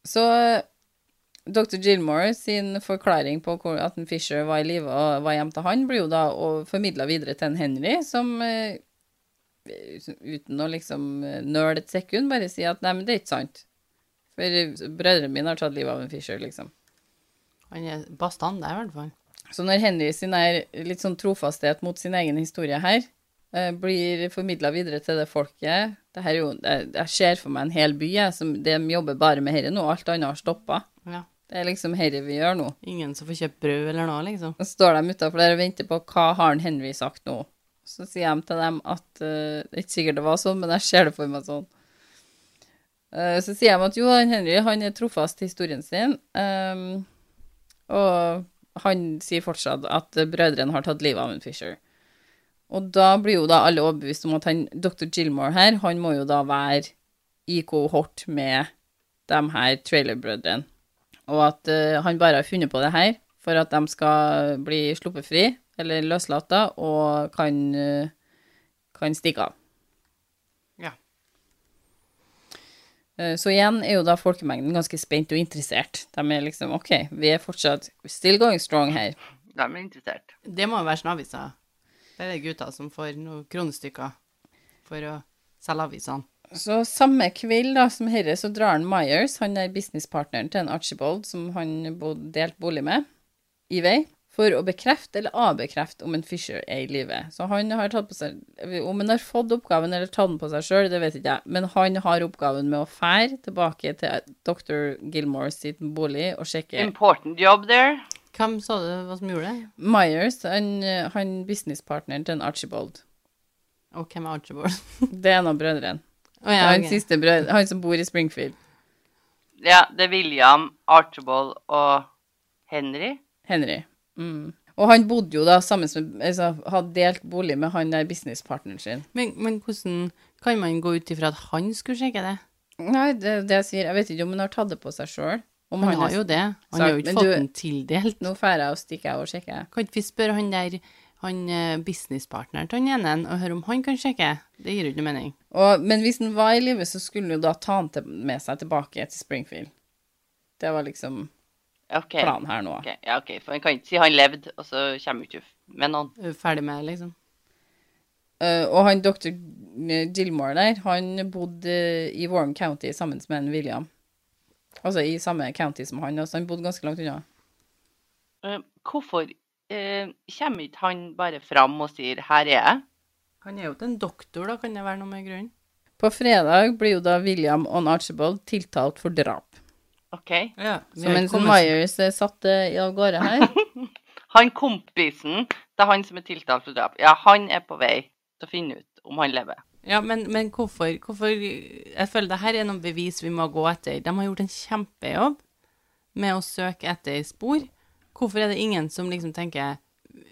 Speaker 3: Så eh, dr. Gilmore sin forklaring på at en Fisher var i live og var hjemme til han, blir jo da formidla videre til en Henry, som eh, uten å liksom nøle et sekund bare sier at nei, men det er ikke sant. For brødrene mine har tatt livet av en Fisher, liksom.
Speaker 1: Han er bastant der, i hvert fall.
Speaker 3: Så når Henry sin er litt sånn trofasthet mot sin egen historie her, eh, blir formidla videre til det folket det her er jo, jeg, jeg ser for meg en hel by, jeg, som de jobber bare med dette nå. Alt annet har stoppa.
Speaker 1: Ja.
Speaker 3: Det er liksom dette vi gjør nå.
Speaker 1: Ingen som får kjøpt brød eller noe, liksom.
Speaker 3: Så står de utafor der og venter på hva har han Henry sagt nå. Så sier de til dem at uh, Det er ikke sikkert det var sånn, men jeg ser det for meg sånn. Eh, så sier de at jo, Henry han er trofast til historien sin. um, og han sier fortsatt at brødrene har tatt livet av en Fisher. Og da blir jo da alle overbevist om at han, dr. Gilmore her, han må jo da være i kohort med de her trailerbrødrene. Og at uh, han bare har funnet på det her for at de skal bli sluppet fri, eller løslatt, og kan, uh, kan stikke av.
Speaker 1: Ja.
Speaker 3: Eh, Så igjen er jo da folkemengden ganske spent og interessert. De er liksom OK, vi er fortsatt still going strong her.
Speaker 2: De er interessert.
Speaker 1: Det må jo være aviser. Det er det gutta som får noen kronestykker for å selge avisene.
Speaker 3: Så samme kveld da, som herre, så drar han Myers, han er businesspartneren til en Archibald som han delte delt bolig med, i vei, for å bekrefte eller avbekrefte om en Fisher er i live. Så han har tatt på seg Om han har fått oppgaven eller tatt den på seg sjøl, det vet ikke jeg, men han har oppgaven med å fære tilbake til dr. Gilmore sitt bolig og sjekke
Speaker 2: Important job there.
Speaker 1: Hvem sa du hva som gjorde det?
Speaker 3: Myers, han, han businesspartneren til en Archibald.
Speaker 1: Og hvem er Archibald? <laughs>
Speaker 3: Det er en av brødrene.
Speaker 1: Oh, ja,
Speaker 3: Han
Speaker 1: ok.
Speaker 3: siste brød, han som bor i Springfield.
Speaker 2: Ja, det er William, Archibald og Henry.
Speaker 3: Henry. Mm. Og han bodde jo da sammen med altså, Hadde delt bolig med han der businesspartneren sin.
Speaker 1: Men, men hvordan kan man gå ut ifra at han skulle sjekke det?
Speaker 3: Nei, det det jeg sier. Jeg vet ikke om han har tatt det på seg sjøl.
Speaker 1: Han har jo det. Han har jo ikke fått den tildelt.
Speaker 3: Nå drar jeg og stikker jeg og sjekker.
Speaker 1: Kan ikke vi spørre han der han eh, businesspartneren til han ene og høre om han kan sjekke. Det gir jo ikke mening.
Speaker 3: Og, men hvis han var i live, så skulle han jo da ta han til, med seg tilbake til Springfield. Det var liksom
Speaker 2: OK.
Speaker 3: plan her nå.
Speaker 2: Ok, Ja, OK. For en kan ikke si han levde, og så kommer ikke med noen.
Speaker 1: Ferdig med det, liksom.
Speaker 3: Uh, og han doktor Gilmore der, han bodde i Warren County sammen med en William. Altså i samme county som han, så han bodde ganske langt unna.
Speaker 2: Uh, hvorfor uh, kommer ikke han bare fram og sier 'her er jeg'?
Speaker 1: Han er jo ikke en doktor, da, kan det være noe med grunnen?
Speaker 3: På fredag blir jo da William og Archibald tiltalt for drap.
Speaker 2: OK.
Speaker 1: Ja.
Speaker 3: Så mens Myers er satt eh, av gårde her <laughs>
Speaker 2: Han kompisen til han som er tiltalt for drap, ja, han er på vei til å finne ut om han lever.
Speaker 1: Ja, men, men hvorfor, hvorfor Jeg føler det her er noen bevis vi må gå etter. De har gjort en kjempejobb med å søke etter spor. Hvorfor er det ingen som liksom tenker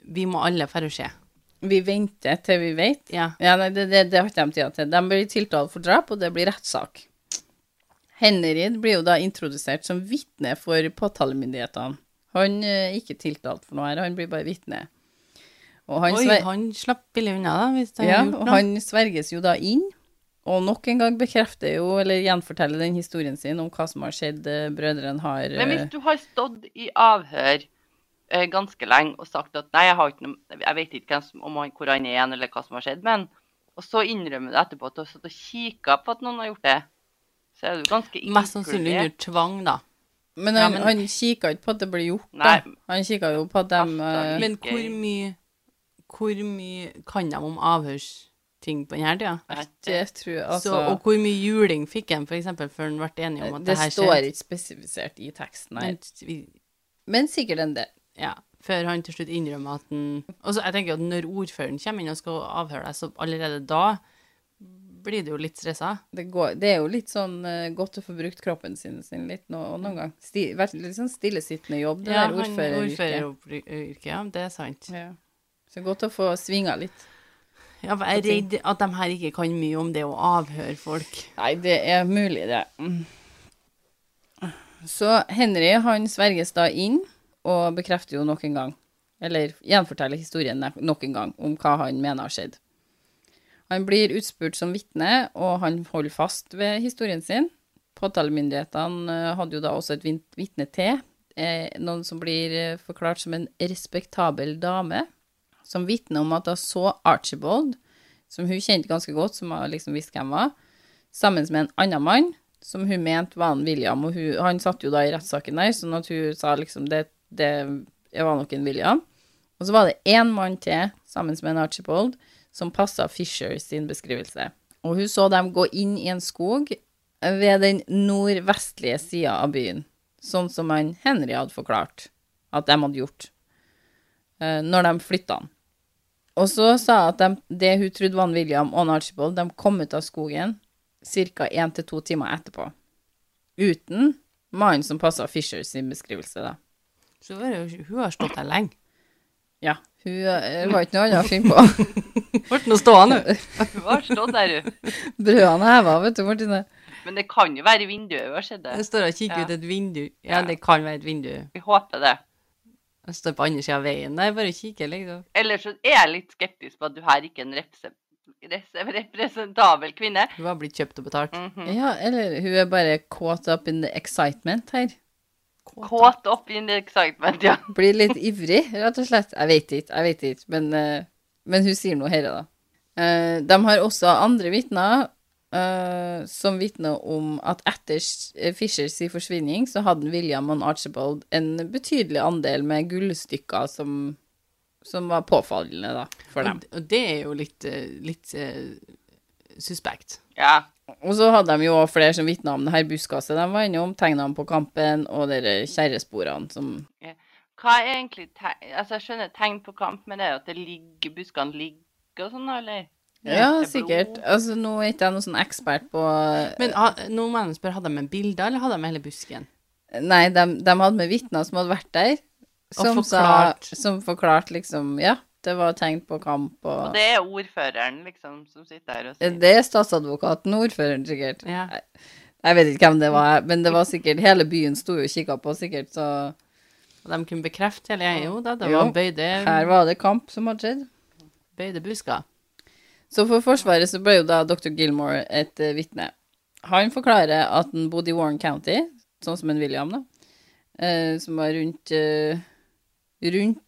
Speaker 1: Vi må alle dra og se?
Speaker 3: Vi venter til vi vet.
Speaker 1: Ja.
Speaker 3: Ja, nei, det, det, det har ikke de tida til. De blir tiltalt for drap, og det blir rettssak. Henry blir jo da introdusert som vitne for påtalemyndighetene. Han eh, er ikke tiltalt for noe her, han blir bare vitne. Og han,
Speaker 1: Oi, han slapp billig unna, da, hvis han
Speaker 3: ja,
Speaker 1: gjort noe.
Speaker 3: han sverges jo da inn, og nok en gang bekrefter jo, eller gjenforteller den historien sin om hva som har skjedd. eh, Brødrene har
Speaker 2: Men hvis
Speaker 3: eh,
Speaker 2: du har stått i avhør eh, ganske lenge og sagt at 'nei, jeg har ikke noe Jeg vet ikke hvem som, om han, hvor han er eller hva som har skjedd', men Og så innrømmer du etterpå at du har stått og kikka på at noen har gjort det, så er du ganske inkludert.
Speaker 1: Mest sannsynlig under tvang, da.
Speaker 3: Men
Speaker 1: Ja,
Speaker 3: han,
Speaker 1: men-
Speaker 3: han kikka ikke på at det ble gjort,
Speaker 2: Nei.
Speaker 3: da. Han kikka jo på at de eh,
Speaker 1: Men hvor mye Hvor mye kan de om avhørsting på denne tida?
Speaker 3: Det tror jeg altså
Speaker 1: Så, og hvor mye juling fikk han, eksempel, før han ble enig om at det,
Speaker 3: Det
Speaker 1: her
Speaker 3: står ikke spesifisert i teksten, nei.
Speaker 1: Men, vi-
Speaker 3: Men sikkert en del.
Speaker 1: ja, før han til slutt innrømmer at han Og så jeg tenker at når ordføreren kommer inn og skal avhøre deg, så allerede da blir du jo litt stressa.
Speaker 3: Det, går, det er jo litt sånn uh, godt å få brukt kroppen sin, sin litt nå, noen gang. Sti, vært litt sånn stillesittende jobb, det
Speaker 1: Ja,
Speaker 3: der ordføreryrket.
Speaker 1: Ordfører ja, det er sant.
Speaker 3: Ja. Så godt å få svinga litt.
Speaker 1: Ja, for jeg er redd at de her ikke kan mye om det å avhøre folk.
Speaker 3: Nei, det er mulig, det. Så Henry, han sverges da inn, og bekrefter jo nok en gang, eller gjenforteller historien nok en gang, om hva han mener har skjedd. Han blir utspurt som vitne, og han holder fast ved historien sin. Påtalemyndighetene eh, hadde jo da også et vitne til, eh, noen som blir eh, forklart som en respektabel dame, som vitner om at hun så Archibald, som hun kjente ganske godt, som hun liksom visste hvem var, sammen med en annen mann, som hun mente var en William, og hun, han satt jo da i rettssaken der, sånn at hun sa liksom det, det var nok en William. Og så var det én mann til, sammen med en Archibald, som passa Fisher sin beskrivelse. Og hun så dem gå inn i en skog ved den nordvestlige sida av byen, sånn som han Henry hadde forklart at de hadde gjort eh, når de flytta han. Og så sa hun at de, det hun trodde var William og Archibald, de kom ut av skogen ca. én til to timer etterpå. Uten mannen som passa Fisher sin beskrivelse, da.
Speaker 1: Så hun har stått der lenge.
Speaker 3: Ja. Hun eh, var ikke noe annet å finne på. <laughs>
Speaker 1: Ble nå stående.
Speaker 2: Du har stått der, hun. <laughs>
Speaker 3: Brødene heva, vet du, Martine.
Speaker 2: Men det kan jo være vinduet hun har sett det.
Speaker 1: Jeg står og kikker
Speaker 2: Ja.
Speaker 1: ut et vindu. Ja,
Speaker 2: Ja.
Speaker 1: det kan være et vindu.
Speaker 2: Vi håper det.
Speaker 1: Jeg står på andre sida av veien der, bare kikker, liksom.
Speaker 2: Ellers så er jeg litt skeptisk på at du her ikke er en repse- representabel kvinne.
Speaker 1: Hun har blitt kjøpt og betalt.
Speaker 2: Mhm.
Speaker 3: Ja, eller hun er bare caught up in the excitement her.
Speaker 2: Kåt opp i the excitement, ja. <laughs>
Speaker 3: Blir litt ivrig, rett og slett. Jeg vet ikke, jeg vet ikke, men, eh, men hun sier noe her, da. Eh, de har også andre vitner eh, som vitner om at etter Fischers Fishers forsvinning, så hadde William og Archibald en betydelig andel med gullstykker som, som var påfallende, da, for dem.
Speaker 1: Og, det er jo litt, litt suspekt.
Speaker 2: Ja.
Speaker 3: Og så hadde de jo flere som vitna om det her buskaset de var innom, tegnene på kampen og de kjerresporene som
Speaker 2: Hva er egentlig tegn Altså, jeg skjønner tegn på kamp, men det er jo at det ligger, buskene ligger og sånn, eller?
Speaker 3: Ja,
Speaker 2: er
Speaker 3: sikkert. Altså, nå er ikke jeg noen sånn ekspert på
Speaker 1: Men ha, nå må jeg spørre, hadde de med bilder, eller hadde de med hele busken?
Speaker 3: Nei, de, de hadde med vitner som hadde vært der, som,
Speaker 1: forklart.
Speaker 3: sa, som forklarte liksom Ja, det var tegn på kamp og
Speaker 2: Og det er ordføreren, liksom, som sitter her og sier
Speaker 3: Det er statsadvokaten, ordføreren, sikkert.
Speaker 1: Ja.
Speaker 3: Jeg vet ikke hvem det var, men det var sikkert Hele byen sto jo og kikka på, sikkert, så
Speaker 1: Og de kunne bekrefte hele jeg, Jo da, det
Speaker 3: Jo.
Speaker 1: var bøyde,
Speaker 3: Her var det kamp som hadde skjedd.
Speaker 1: bøyde busker.
Speaker 3: Så for Forsvaret så ble jo da dr. Gilmore et uh, vitne. Han forklarer at han bodde i Warren County, sånn som en William, da. uh, som var rundt, uh, rundt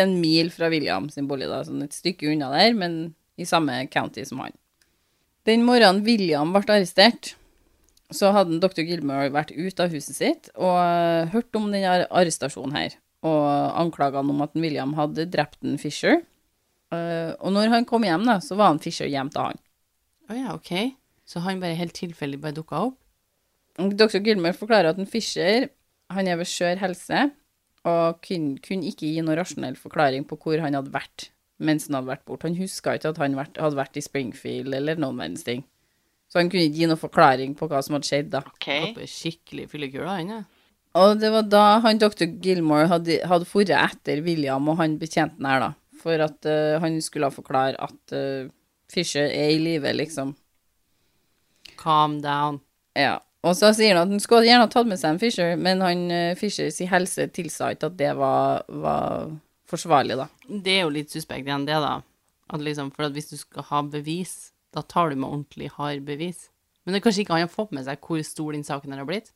Speaker 3: en mil fra William sin bolig, da. Sånn et stykke unna der, men i samme county som han. Den morgenen William ble arrestert, så hadde dr. Gilmore vært ute av huset sitt og hørt om denne arrestasjonen her, og anklagene om at William hadde drept en Fisher. Eh, og når han kom hjem, da, så var han Fisher hjem til han.
Speaker 1: Å ja, ok. Så han bare helt tilfeldig bare dukka opp?
Speaker 3: Dr. Gilmore forklarer at en Fisher han er ved skjør helse, og kunne, kunne ikke gi noen rasjonell forklaring på hvor han hadde vært mens han hadde vært borte. Han huska ikke at han vært, hadde vært i Springfield eller noen verdens ting. Så han kunne ikke gi noen forklaring på hva som hadde skjedd, da.
Speaker 2: OK.
Speaker 1: Håper skikkelig fyllekula, han, ja.
Speaker 3: Og det var da han dr. Gilmore hadde, hadde forret etter William og han betjenten her, da. For at uh, han skulle forklare at uh, Fisher er i live, liksom.
Speaker 1: Calm down.
Speaker 3: Ja. Og så sier han at han skulle gjerne tatt med seg en Fisher, men han eh, Fisher sin helse tilsa ikke at det var, var forsvarlig, da.
Speaker 1: Det er jo litt suspekt igjen, det, da. At liksom, for at hvis du skal ha bevis, da tar du med ordentlig hard bevis. Men det er kanskje ikke han har fått med seg hvor stor den saken her har blitt?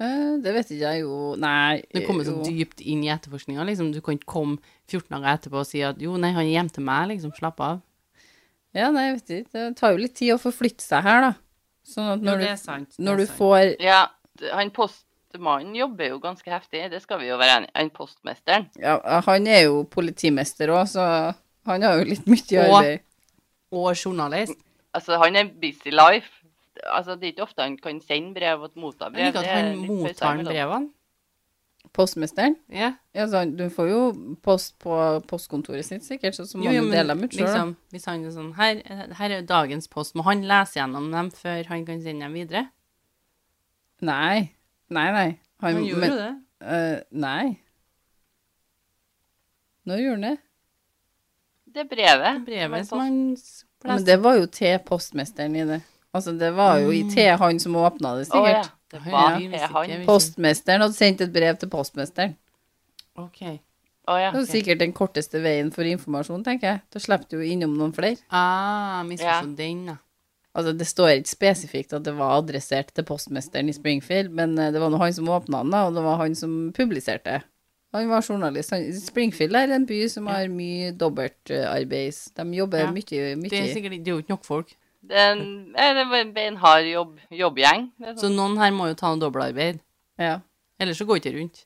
Speaker 3: Eh, det vet ikke jeg jo Nei.
Speaker 1: Det kommer så dypt inn i etterforskninga. Liksom. Du kan ikke komme 14 dager etterpå og si at jo, nei, han er til meg, liksom. Slapp av.
Speaker 3: Ja, nei, jeg vet ikke. Det tar jo litt tid å forflytte seg her, da. Sånn at når,
Speaker 1: er
Speaker 3: du, når du får
Speaker 2: Ja, han postmannen jobber jo ganske heftig, det skal vi jo være enige Han postmesteren.
Speaker 3: Ja, han er jo politimester òg, så han har jo litt mye
Speaker 1: Og-
Speaker 3: arbeid.
Speaker 1: Og journalist.
Speaker 2: Altså, han er busy life. Altså, det er ikke ofte han kan sende brev og motta brev.
Speaker 1: Jeg liker at han mottar brevene.
Speaker 3: Postmesteren?
Speaker 1: Ja.
Speaker 3: Ja, han- du får jo post på postkontoret sitt, sikkert, så, så må
Speaker 1: Jo, jo, du
Speaker 3: dele dem ut sjøl.
Speaker 1: liksom, hvis han er sånn her, her er dagens post, må han lese gjennom dem før han kan sende dem videre?
Speaker 3: Nei. Nei, nei. Han,
Speaker 1: Han gjorde
Speaker 3: men-
Speaker 1: jo det.
Speaker 3: Uh, nei. Når gjorde han det?
Speaker 2: Det brevet.
Speaker 1: Brevet som han
Speaker 3: Men det var jo til postmesteren i det. Altså, det var jo i til han som åpna det, sikkert.
Speaker 2: Å, ja. Det var
Speaker 1: ikke,
Speaker 2: han.
Speaker 3: Postmesteren hadde sendt et brev til postmesteren.
Speaker 1: Ok.
Speaker 2: Oh, ja.
Speaker 3: Det var sikkert den korteste veien for informasjon, tenker jeg. Da slipper du jo innom noen flere.
Speaker 1: Ah, misforstått
Speaker 2: Ja.
Speaker 1: den, da.
Speaker 3: Altså, det står ikke spesifikt at det var adressert til postmesteren i Springfield, men eh, det var nå han som åpna den, da, og det var han som publiserte. Han var journalist. Springfield er en by som har mye dobbeltarbeid. De jobber
Speaker 1: Ja.
Speaker 3: mye,
Speaker 1: Det er sikkert det er jo ikke nok folk.
Speaker 2: Det er en, en beinhard jobb, jobbgjeng.
Speaker 1: Så
Speaker 2: sånn.
Speaker 1: noen her må jo ta noe dobbeltarbeid.
Speaker 3: Ja.
Speaker 1: Ellers så går det ikke rundt.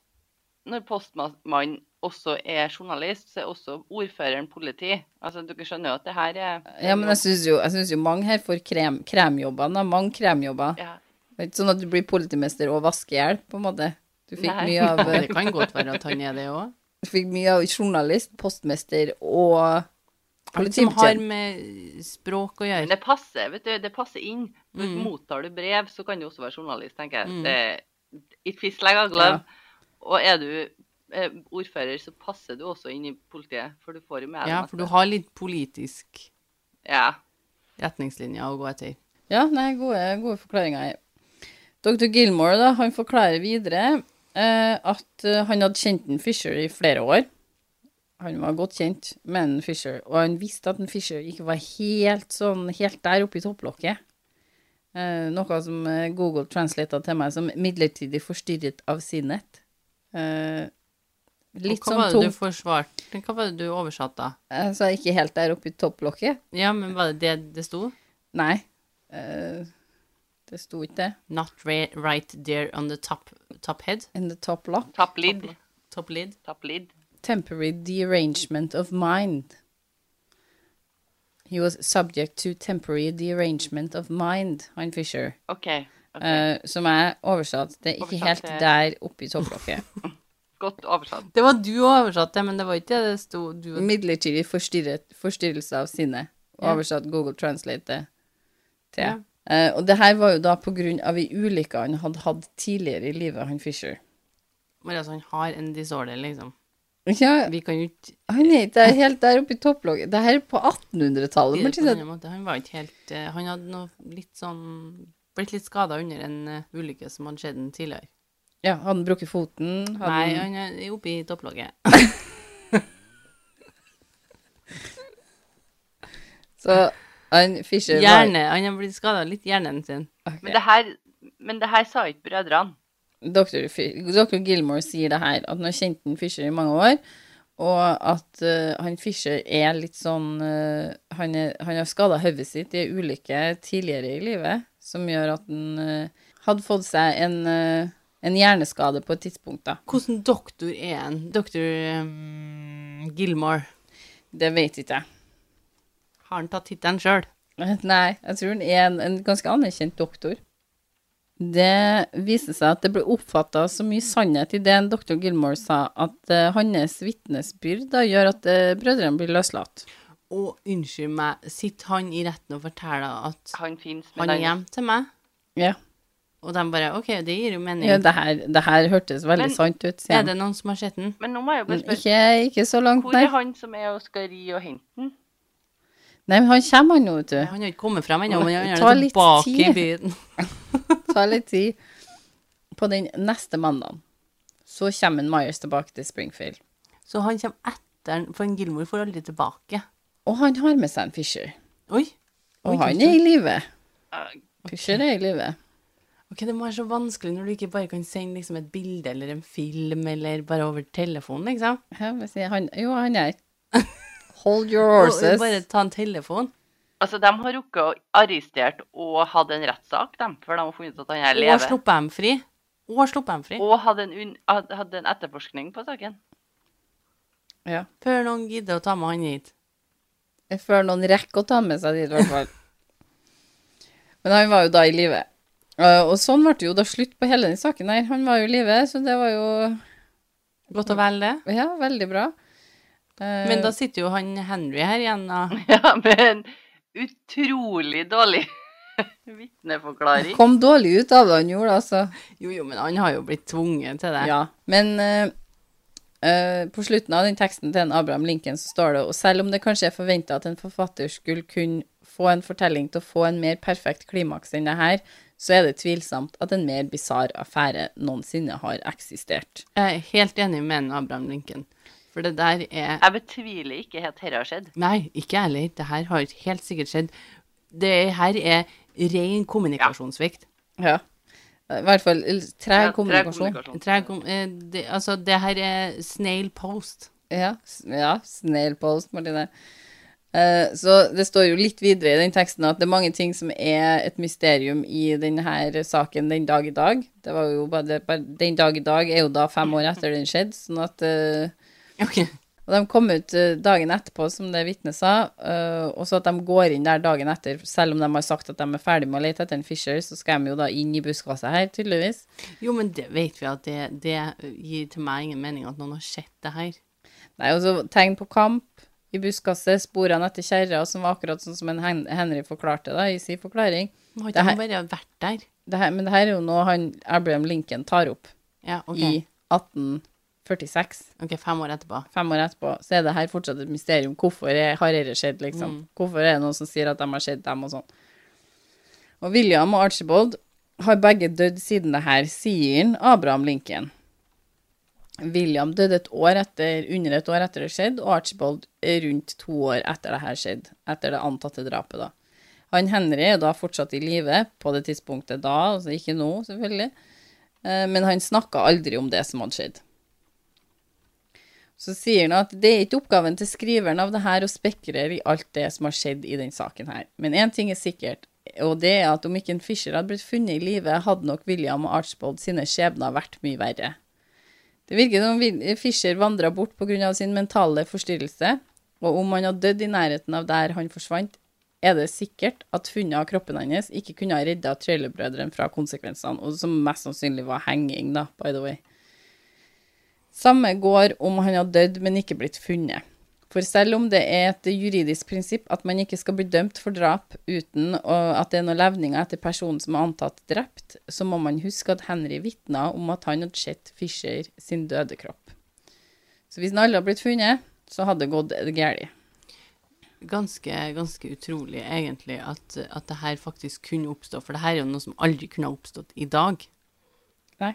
Speaker 2: Når postmannen også er journalist, så er også ordføreren politi. Altså, dere skjønner jo at det her er
Speaker 3: ja, men jeg syns jo, jo mange her får krem, kremjobber. da. Mange kremjobber.
Speaker 2: ja.
Speaker 3: Det er ikke sånn at du blir politimester og vaskehjelp, på en måte. Du fikk
Speaker 2: Nei.
Speaker 3: mye av
Speaker 1: Det kan godt være at han er det òg.
Speaker 3: Du fikk mye av journalist, postmester og
Speaker 1: Alt som har med språk å gjøre.
Speaker 2: det passer, vet du. Det passer inn.
Speaker 1: Mm.
Speaker 2: Mottar du brev, så kan du også være journalist, tenker jeg.
Speaker 1: Mm.
Speaker 2: Det, it fits like a glove. Og er du eh, ordfører, så passer du også inn i politiet, for du får jo med deg
Speaker 1: Ja, for du har litt politisk
Speaker 2: Ja.
Speaker 1: retningslinjer å gå etter.
Speaker 3: Ja, nei, gode, gode forklaringer. Dr. Gilmore, da, han forklarer videre eh, at eh, han hadde kjent en Fisher i flere år. Han var godt kjent med en Fisher, og han visste at en Fisher ikke var helt sånn, helt der oppe i topplokket. Eh, noe som eh, Google translata til meg som midlertidig forstyrret av sinnet. Eh, litt
Speaker 1: Og hva
Speaker 3: sånn
Speaker 1: var det du forsvarte? Hva var det du oversatte da?
Speaker 3: Jeg sa ikke helt der oppe i topplokket.
Speaker 1: Ja, men var det det det sto?
Speaker 3: Nei. Eh, det sto ikke det.
Speaker 1: Not right there on the top, top head?
Speaker 3: In the top lock.
Speaker 2: Top lid.
Speaker 1: Top lid?
Speaker 2: Top lid.
Speaker 3: Temporary derangement of mind. He was subject to temporary derangement of mind, han Fisher.
Speaker 2: Okay, okay.
Speaker 3: Uh, som er oversatt. Det er ikke
Speaker 2: Oversatt
Speaker 3: helt der oppe i topplokket. <laughs>
Speaker 2: Godt oversatt.
Speaker 1: Det var du oversatte, men det var ikke det det sto. Du,
Speaker 3: Midlertidig forstyrrelse av sinnet.
Speaker 1: Ja.
Speaker 3: Oversatt Google Translate det til.
Speaker 1: Ja.
Speaker 3: Uh, og det her var jo da på grunn av ei ulykke han hadde hatt tidligere i livet, han Fisher.
Speaker 1: Men altså, han har en disorder, liksom.
Speaker 3: Ja,
Speaker 1: Vi kan jo ikke
Speaker 3: han er ikke helt der oppe i topplogget. Det her er på 1800-tallet.
Speaker 1: det på en
Speaker 3: Martine.
Speaker 1: annen måte. Han var ikke helt eh, Han hadde noe litt sånn Blitt litt skada under en eh, ulykke som hadde skjedd tidligere.
Speaker 3: Ja, hadde han brukket foten? Hadde
Speaker 1: Nei,
Speaker 3: han-
Speaker 1: han er oppe i topplogget. <laughs>
Speaker 3: Så han Fischer var
Speaker 1: Hjerne, han har blitt skada litt i hjernen sin.
Speaker 3: Okay.
Speaker 2: Men det her, men det her sa ikke brødrene.
Speaker 3: Dr. Dr. Gilmore sier det her, at han har kjent en Fisher i mange år, og at uh, han Fisher er litt sånn uh, Han, er, han har skada hodet sitt i en ulykke tidligere i livet, som gjør at han uh, hadde fått seg en, en hjerneskade på et tidspunkt, da.
Speaker 1: Hvordan doktor er han? Doktor um, Gilmore.
Speaker 3: Det vet ikke jeg.
Speaker 1: Har han tatt tittelen sjøl? <laughs>
Speaker 3: Nei, jeg tror han er en, en ganske anerkjent doktor. Det viste seg at det ble oppfatta så mye sannhet i det en doktor Gilmore sa, at uh, hans vitnesbyrd gjør at uh, brødrene blir løslatt.
Speaker 1: Og unnskyld meg, sitter han i retten og forteller at
Speaker 2: Han
Speaker 1: han er
Speaker 2: hjemme
Speaker 1: hjem til meg?
Speaker 3: Ja,
Speaker 1: Og de bare OK, det gir jo mening.
Speaker 3: ja det, her, det her hørtes veldig
Speaker 2: Men-
Speaker 3: sant ut, sier
Speaker 1: er det noen som har sett den?
Speaker 2: Men nå må jeg jo bare spørre.
Speaker 3: Ikke, ikke så langt, nei.
Speaker 2: Hvor
Speaker 3: nei.
Speaker 2: er han som er og skal ri og hente den?
Speaker 3: Nei, men han kommer, han nå, vet du.
Speaker 1: Han har ikke kommet frem ennå, men han er tilbake i byen. <laughs>
Speaker 3: Ta litt tid. På den neste mandagen så kommer Myers tilbake til Springfield.
Speaker 1: Så han kommer etter for en Gilmore får aldri tilbake.
Speaker 3: Og han har med seg en Fisher.
Speaker 1: Oi.
Speaker 3: Og han er i live. Fisher okay. er i live.
Speaker 1: Ok, Det må være så vanskelig når du ikke bare kan sende liksom et bilde eller en film, eller bare over telefonen, liksom.
Speaker 3: Ja, han? Jo, han er <laughs> Hold your
Speaker 1: Og
Speaker 3: horses.
Speaker 1: Bare ta en telefon.
Speaker 2: altså, de har rukket å arrestert og hatt en rettssak, dem, før de har funnet ut at han her
Speaker 1: Og
Speaker 2: lever.
Speaker 1: sluppet dem fri. Og sluppet dem fri.
Speaker 2: Og hadde en, un hadde en etterforskning på saken.
Speaker 3: Ja.
Speaker 1: Før noen gidder å ta med han hit.
Speaker 3: Før noen rekker å ta med seg dit, i hvert fall. Men han var jo da i live. Eh, og sånn ble det jo da slutt på hele den saken her. Han var jo i live, så det var jo
Speaker 1: Godt og vel, det.
Speaker 3: Ja, veldig bra. Eh,
Speaker 1: Men da sitter jo han Henry her igjen, da. <laughs>
Speaker 2: Ja, med en utrolig dårlig <laughs> vitneforklaring.
Speaker 3: kom dårlig ut av det han gjorde, altså.
Speaker 1: Jo, jo, men han har jo blitt tvunget til det.
Speaker 3: Ja, men uh, eh, på slutten av den teksten til en Abraham Lincoln så står det, og selv om det kanskje er forventa at en forfatter skulle kunne få en fortelling til å få en mer perfekt klimaks enn det her, så er det tvilsomt at en mer bisarr affære noensinne har eksistert.
Speaker 1: Jeg er helt enig med en Abraham Lincoln. For det der er
Speaker 2: Jeg betviler ikke at dette har skjedd.
Speaker 1: Nei, ikke jeg heller. Det her har helt sikkert skjedd. Det her er ren kommunikasjonssvikt.
Speaker 3: Ja. I hvert fall treg
Speaker 2: Ja,
Speaker 3: kommunikasjon.
Speaker 2: kommunikasjon.
Speaker 1: Treg kom- eh, det, altså, det her er snail post.
Speaker 3: Ja, ja snail post, Martine. Eh, så det står jo litt videre i den teksten at det er mange ting som er et mysterium i denne saken den dag i dag. Det var jo bare, bare Den dag i dag er jo da fem år etter den skjedde, sånn at eh,
Speaker 1: Ok.
Speaker 3: Og de kom ut eh, dagen etterpå, som det vitnet sa, eh, og så at de går inn der dagen etter, selv om de har sagt at de er ferdig med å lete etter en Fisher, så skal de jo da inn i buskaset her, tydeligvis.
Speaker 1: Jo, men det vet vi at det, det gir til meg ingen mening at noen har sett det her.
Speaker 3: Nei, og så tegn på kamp i buskaset, sporene etter kjerra, som var akkurat sånn som en Henry forklarte da, i sin forklaring.
Speaker 1: Må
Speaker 3: har
Speaker 1: ikke han bare vært der?
Speaker 3: Det her, men det her er jo noe han Abraham Lincoln tar opp
Speaker 1: Ja, okay.
Speaker 3: i 1846.
Speaker 1: Ok, fem år etterpå.
Speaker 3: Fem år etterpå, så er det her fortsatt et mysterium. Hvorfor er, har dette skjedd, liksom?
Speaker 1: Mm.
Speaker 3: Hvorfor er det noen som sier at de har sett dem, og sånn? Og William og Archibald har begge dødd siden det her, sier Abraham Lincoln. William døde et år etter, under et år etter det skjedde, og Archibald rundt to år etter det her skjedde, etter det antatte drapet, da. Han Henry er da fortsatt i live på det tidspunktet da, altså ikke nå, selvfølgelig, eh, men han snakka aldri om det som hadde skjedd. Så sier han at det er ikke oppgaven til skriveren av det her å spekulere i alt det som har skjedd i den saken her. Men én ting er sikkert, og det er at om ikke en Fisher hadde blitt funnet i live, hadde nok William og Archbold sine skjebner vært mye verre. Det virker som Fisher vandra bort pga. sin mentale forstyrrelse, og om han hadde dødd i nærheten av der han forsvant, er det sikkert at funnet av kroppen hans ikke kunne ha redda trailerbrødrene fra konsekvensene, og som mest sannsynlig var henging, da, by the way. Samme går om han har dødd, men ikke blitt funnet. For selv om det er et juridisk prinsipp at man ikke skal bli dømt for drap uten at det er noen levninger etter personen som er antatt drept, så må man huske at Henry vitna om at han hadde sett Fischer sin døde kropp. Så hvis han aldri hadde blitt funnet, så hadde det gått galt.
Speaker 1: Ganske, ganske utrolig, egentlig, at, at det her faktisk kunne oppstå. For det her er jo noe som aldri kunne ha oppstått i dag.
Speaker 3: Nei.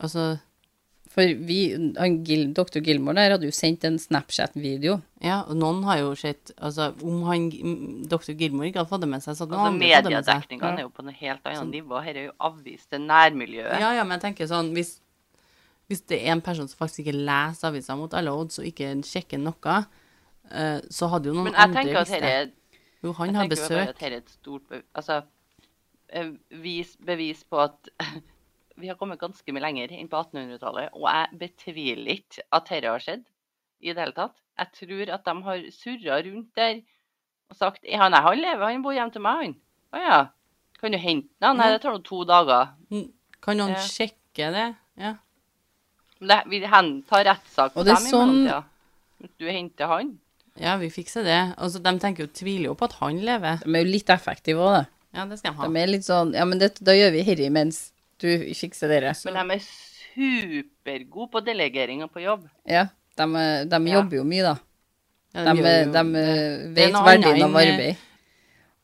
Speaker 1: Altså,
Speaker 3: For vi, han, Gil, Dr. Gilmore der hadde jo sendt en Snapchat-video.
Speaker 1: ja, og noen har jo sett Altså, om han Dr. Gilmore ikke hadde fått det med seg, så hadde
Speaker 2: Altså. Mediedekninga er jo på noe helt annet nivå. Her er jo avvist til nærmiljøet.
Speaker 1: Ja, ja, men jeg tenker sånn Hvis, hvis det er en person som faktisk ikke leser aviser mot alle odds, og ikke sjekker noe, eh, så hadde jo noen
Speaker 2: Men jeg
Speaker 1: andre
Speaker 2: tenker at
Speaker 1: visst det.
Speaker 2: er
Speaker 1: Jo, han
Speaker 2: Jeg
Speaker 1: har
Speaker 2: besøk. jo bare
Speaker 1: besøk.
Speaker 2: at dette er et stort altså, eh, bevis på at <laughs> vi har kommet ganske mye lenger enn på 1800-tallet. Og jeg betviler ikke at dette har skjedd i det hele tatt. Jeg tror at de har surra rundt der og sagt ja, nei, han lever, han bor hjemme til meg, han. Å ja. Kan du hente han? Nei, det tar nå to dager.
Speaker 1: Kan noen
Speaker 2: Ja.
Speaker 1: sjekke det? Ja.
Speaker 2: Men Det, vi tar rettssak på
Speaker 3: det
Speaker 2: dem i
Speaker 3: sånn-
Speaker 2: mellomtida. Hvis Du henter han.
Speaker 1: ja, vi fikser det. Altså, de tenker jo tviler jo på at han lever.
Speaker 3: De er jo litt effektive òg, da.
Speaker 1: Ja, det skal de ha.
Speaker 3: De er litt sånn Ja, men det, da gjør vi herre mens du fikser dere.
Speaker 2: Men de er supergode på delegering og på jobb.
Speaker 3: Ja, de, de
Speaker 2: Ja.
Speaker 3: jobber jo mye, da.
Speaker 1: Ja,
Speaker 3: De,
Speaker 1: gjør jo
Speaker 3: de eh, vet verdien av arbeid.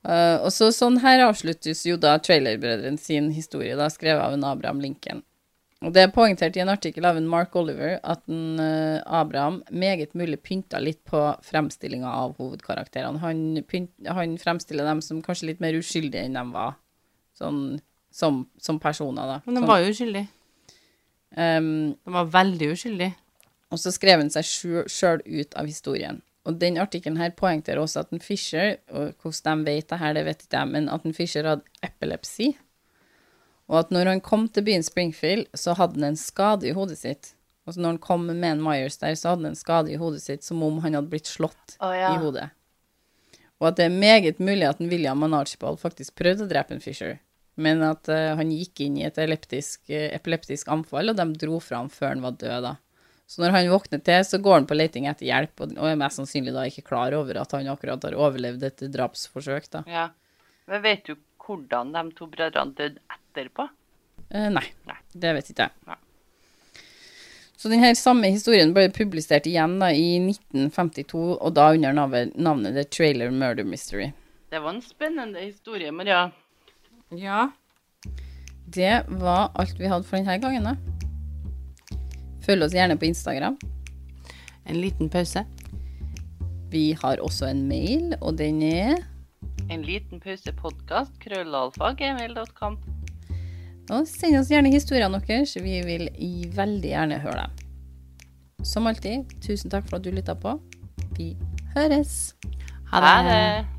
Speaker 3: Uh, og så sånn her avsluttes jo da Trailerbrødrene sin historie, da skrevet av en Abraham Lincoln. Og det er poengtert i en artikkel av en Mark Oliver at en, uh, Abraham meget mulig pynta litt på fremstillinga av hovedkarakterene. Han, pynt, han fremstiller dem som kanskje litt mer uskyldige enn de var, sånn som, som personer, da.
Speaker 1: Men de var jo uskyldig.
Speaker 3: Um,
Speaker 1: De var veldig uskyldig.
Speaker 3: og så skrev han seg sjøl ut av historien. Og den artikkelen her poengterer også at en Fisher, og hvordan de vet det her, det vet ikke jeg, men at en Fisher hadde epilepsi. Og at når han kom til byen Springfield, så hadde han en skade i hodet sitt. Altså når han kom med en Myers der, så hadde han en skade i hodet sitt som om han hadde blitt slått
Speaker 2: oh, ja.
Speaker 3: i hodet. Og at det er meget mulig at en William og Archibald faktisk prøvde å drepe en Fisher, men at uh, han gikk inn i et epileptisk, eh, epileptisk anfall, og de dro fra ham før han var død, da. Så når han våkner til, så går han på leting etter hjelp, og, og er mest sannsynlig da ikke klar over at han akkurat har overlevd et drapsforsøk, da.
Speaker 2: Ja. Men vet du hvordan de to brødrene døde etterpå?
Speaker 3: Eh, nei,
Speaker 2: Nei.
Speaker 3: det vet ikke jeg.
Speaker 2: Nei.
Speaker 3: Så denne samme historien ble publisert igjen da i 1952, og da under navnet The Trailer Murder Mystery.
Speaker 2: Det var en spennende historie, Maria.
Speaker 1: Ja.
Speaker 3: Det var alt vi hadde for denne gangen, da. Følg oss gjerne på Instagram.
Speaker 1: En liten pause.
Speaker 3: Vi har også en mail, og den er
Speaker 2: En liten pause podkast, krøllalfa, gmail.com.
Speaker 3: Og send oss gjerne historiene deres. Vi vil veldig gjerne høre dem. Som alltid, tusen takk for at du lytta på. Vi høres.
Speaker 1: Ha
Speaker 2: Ha
Speaker 1: det.
Speaker 2: det.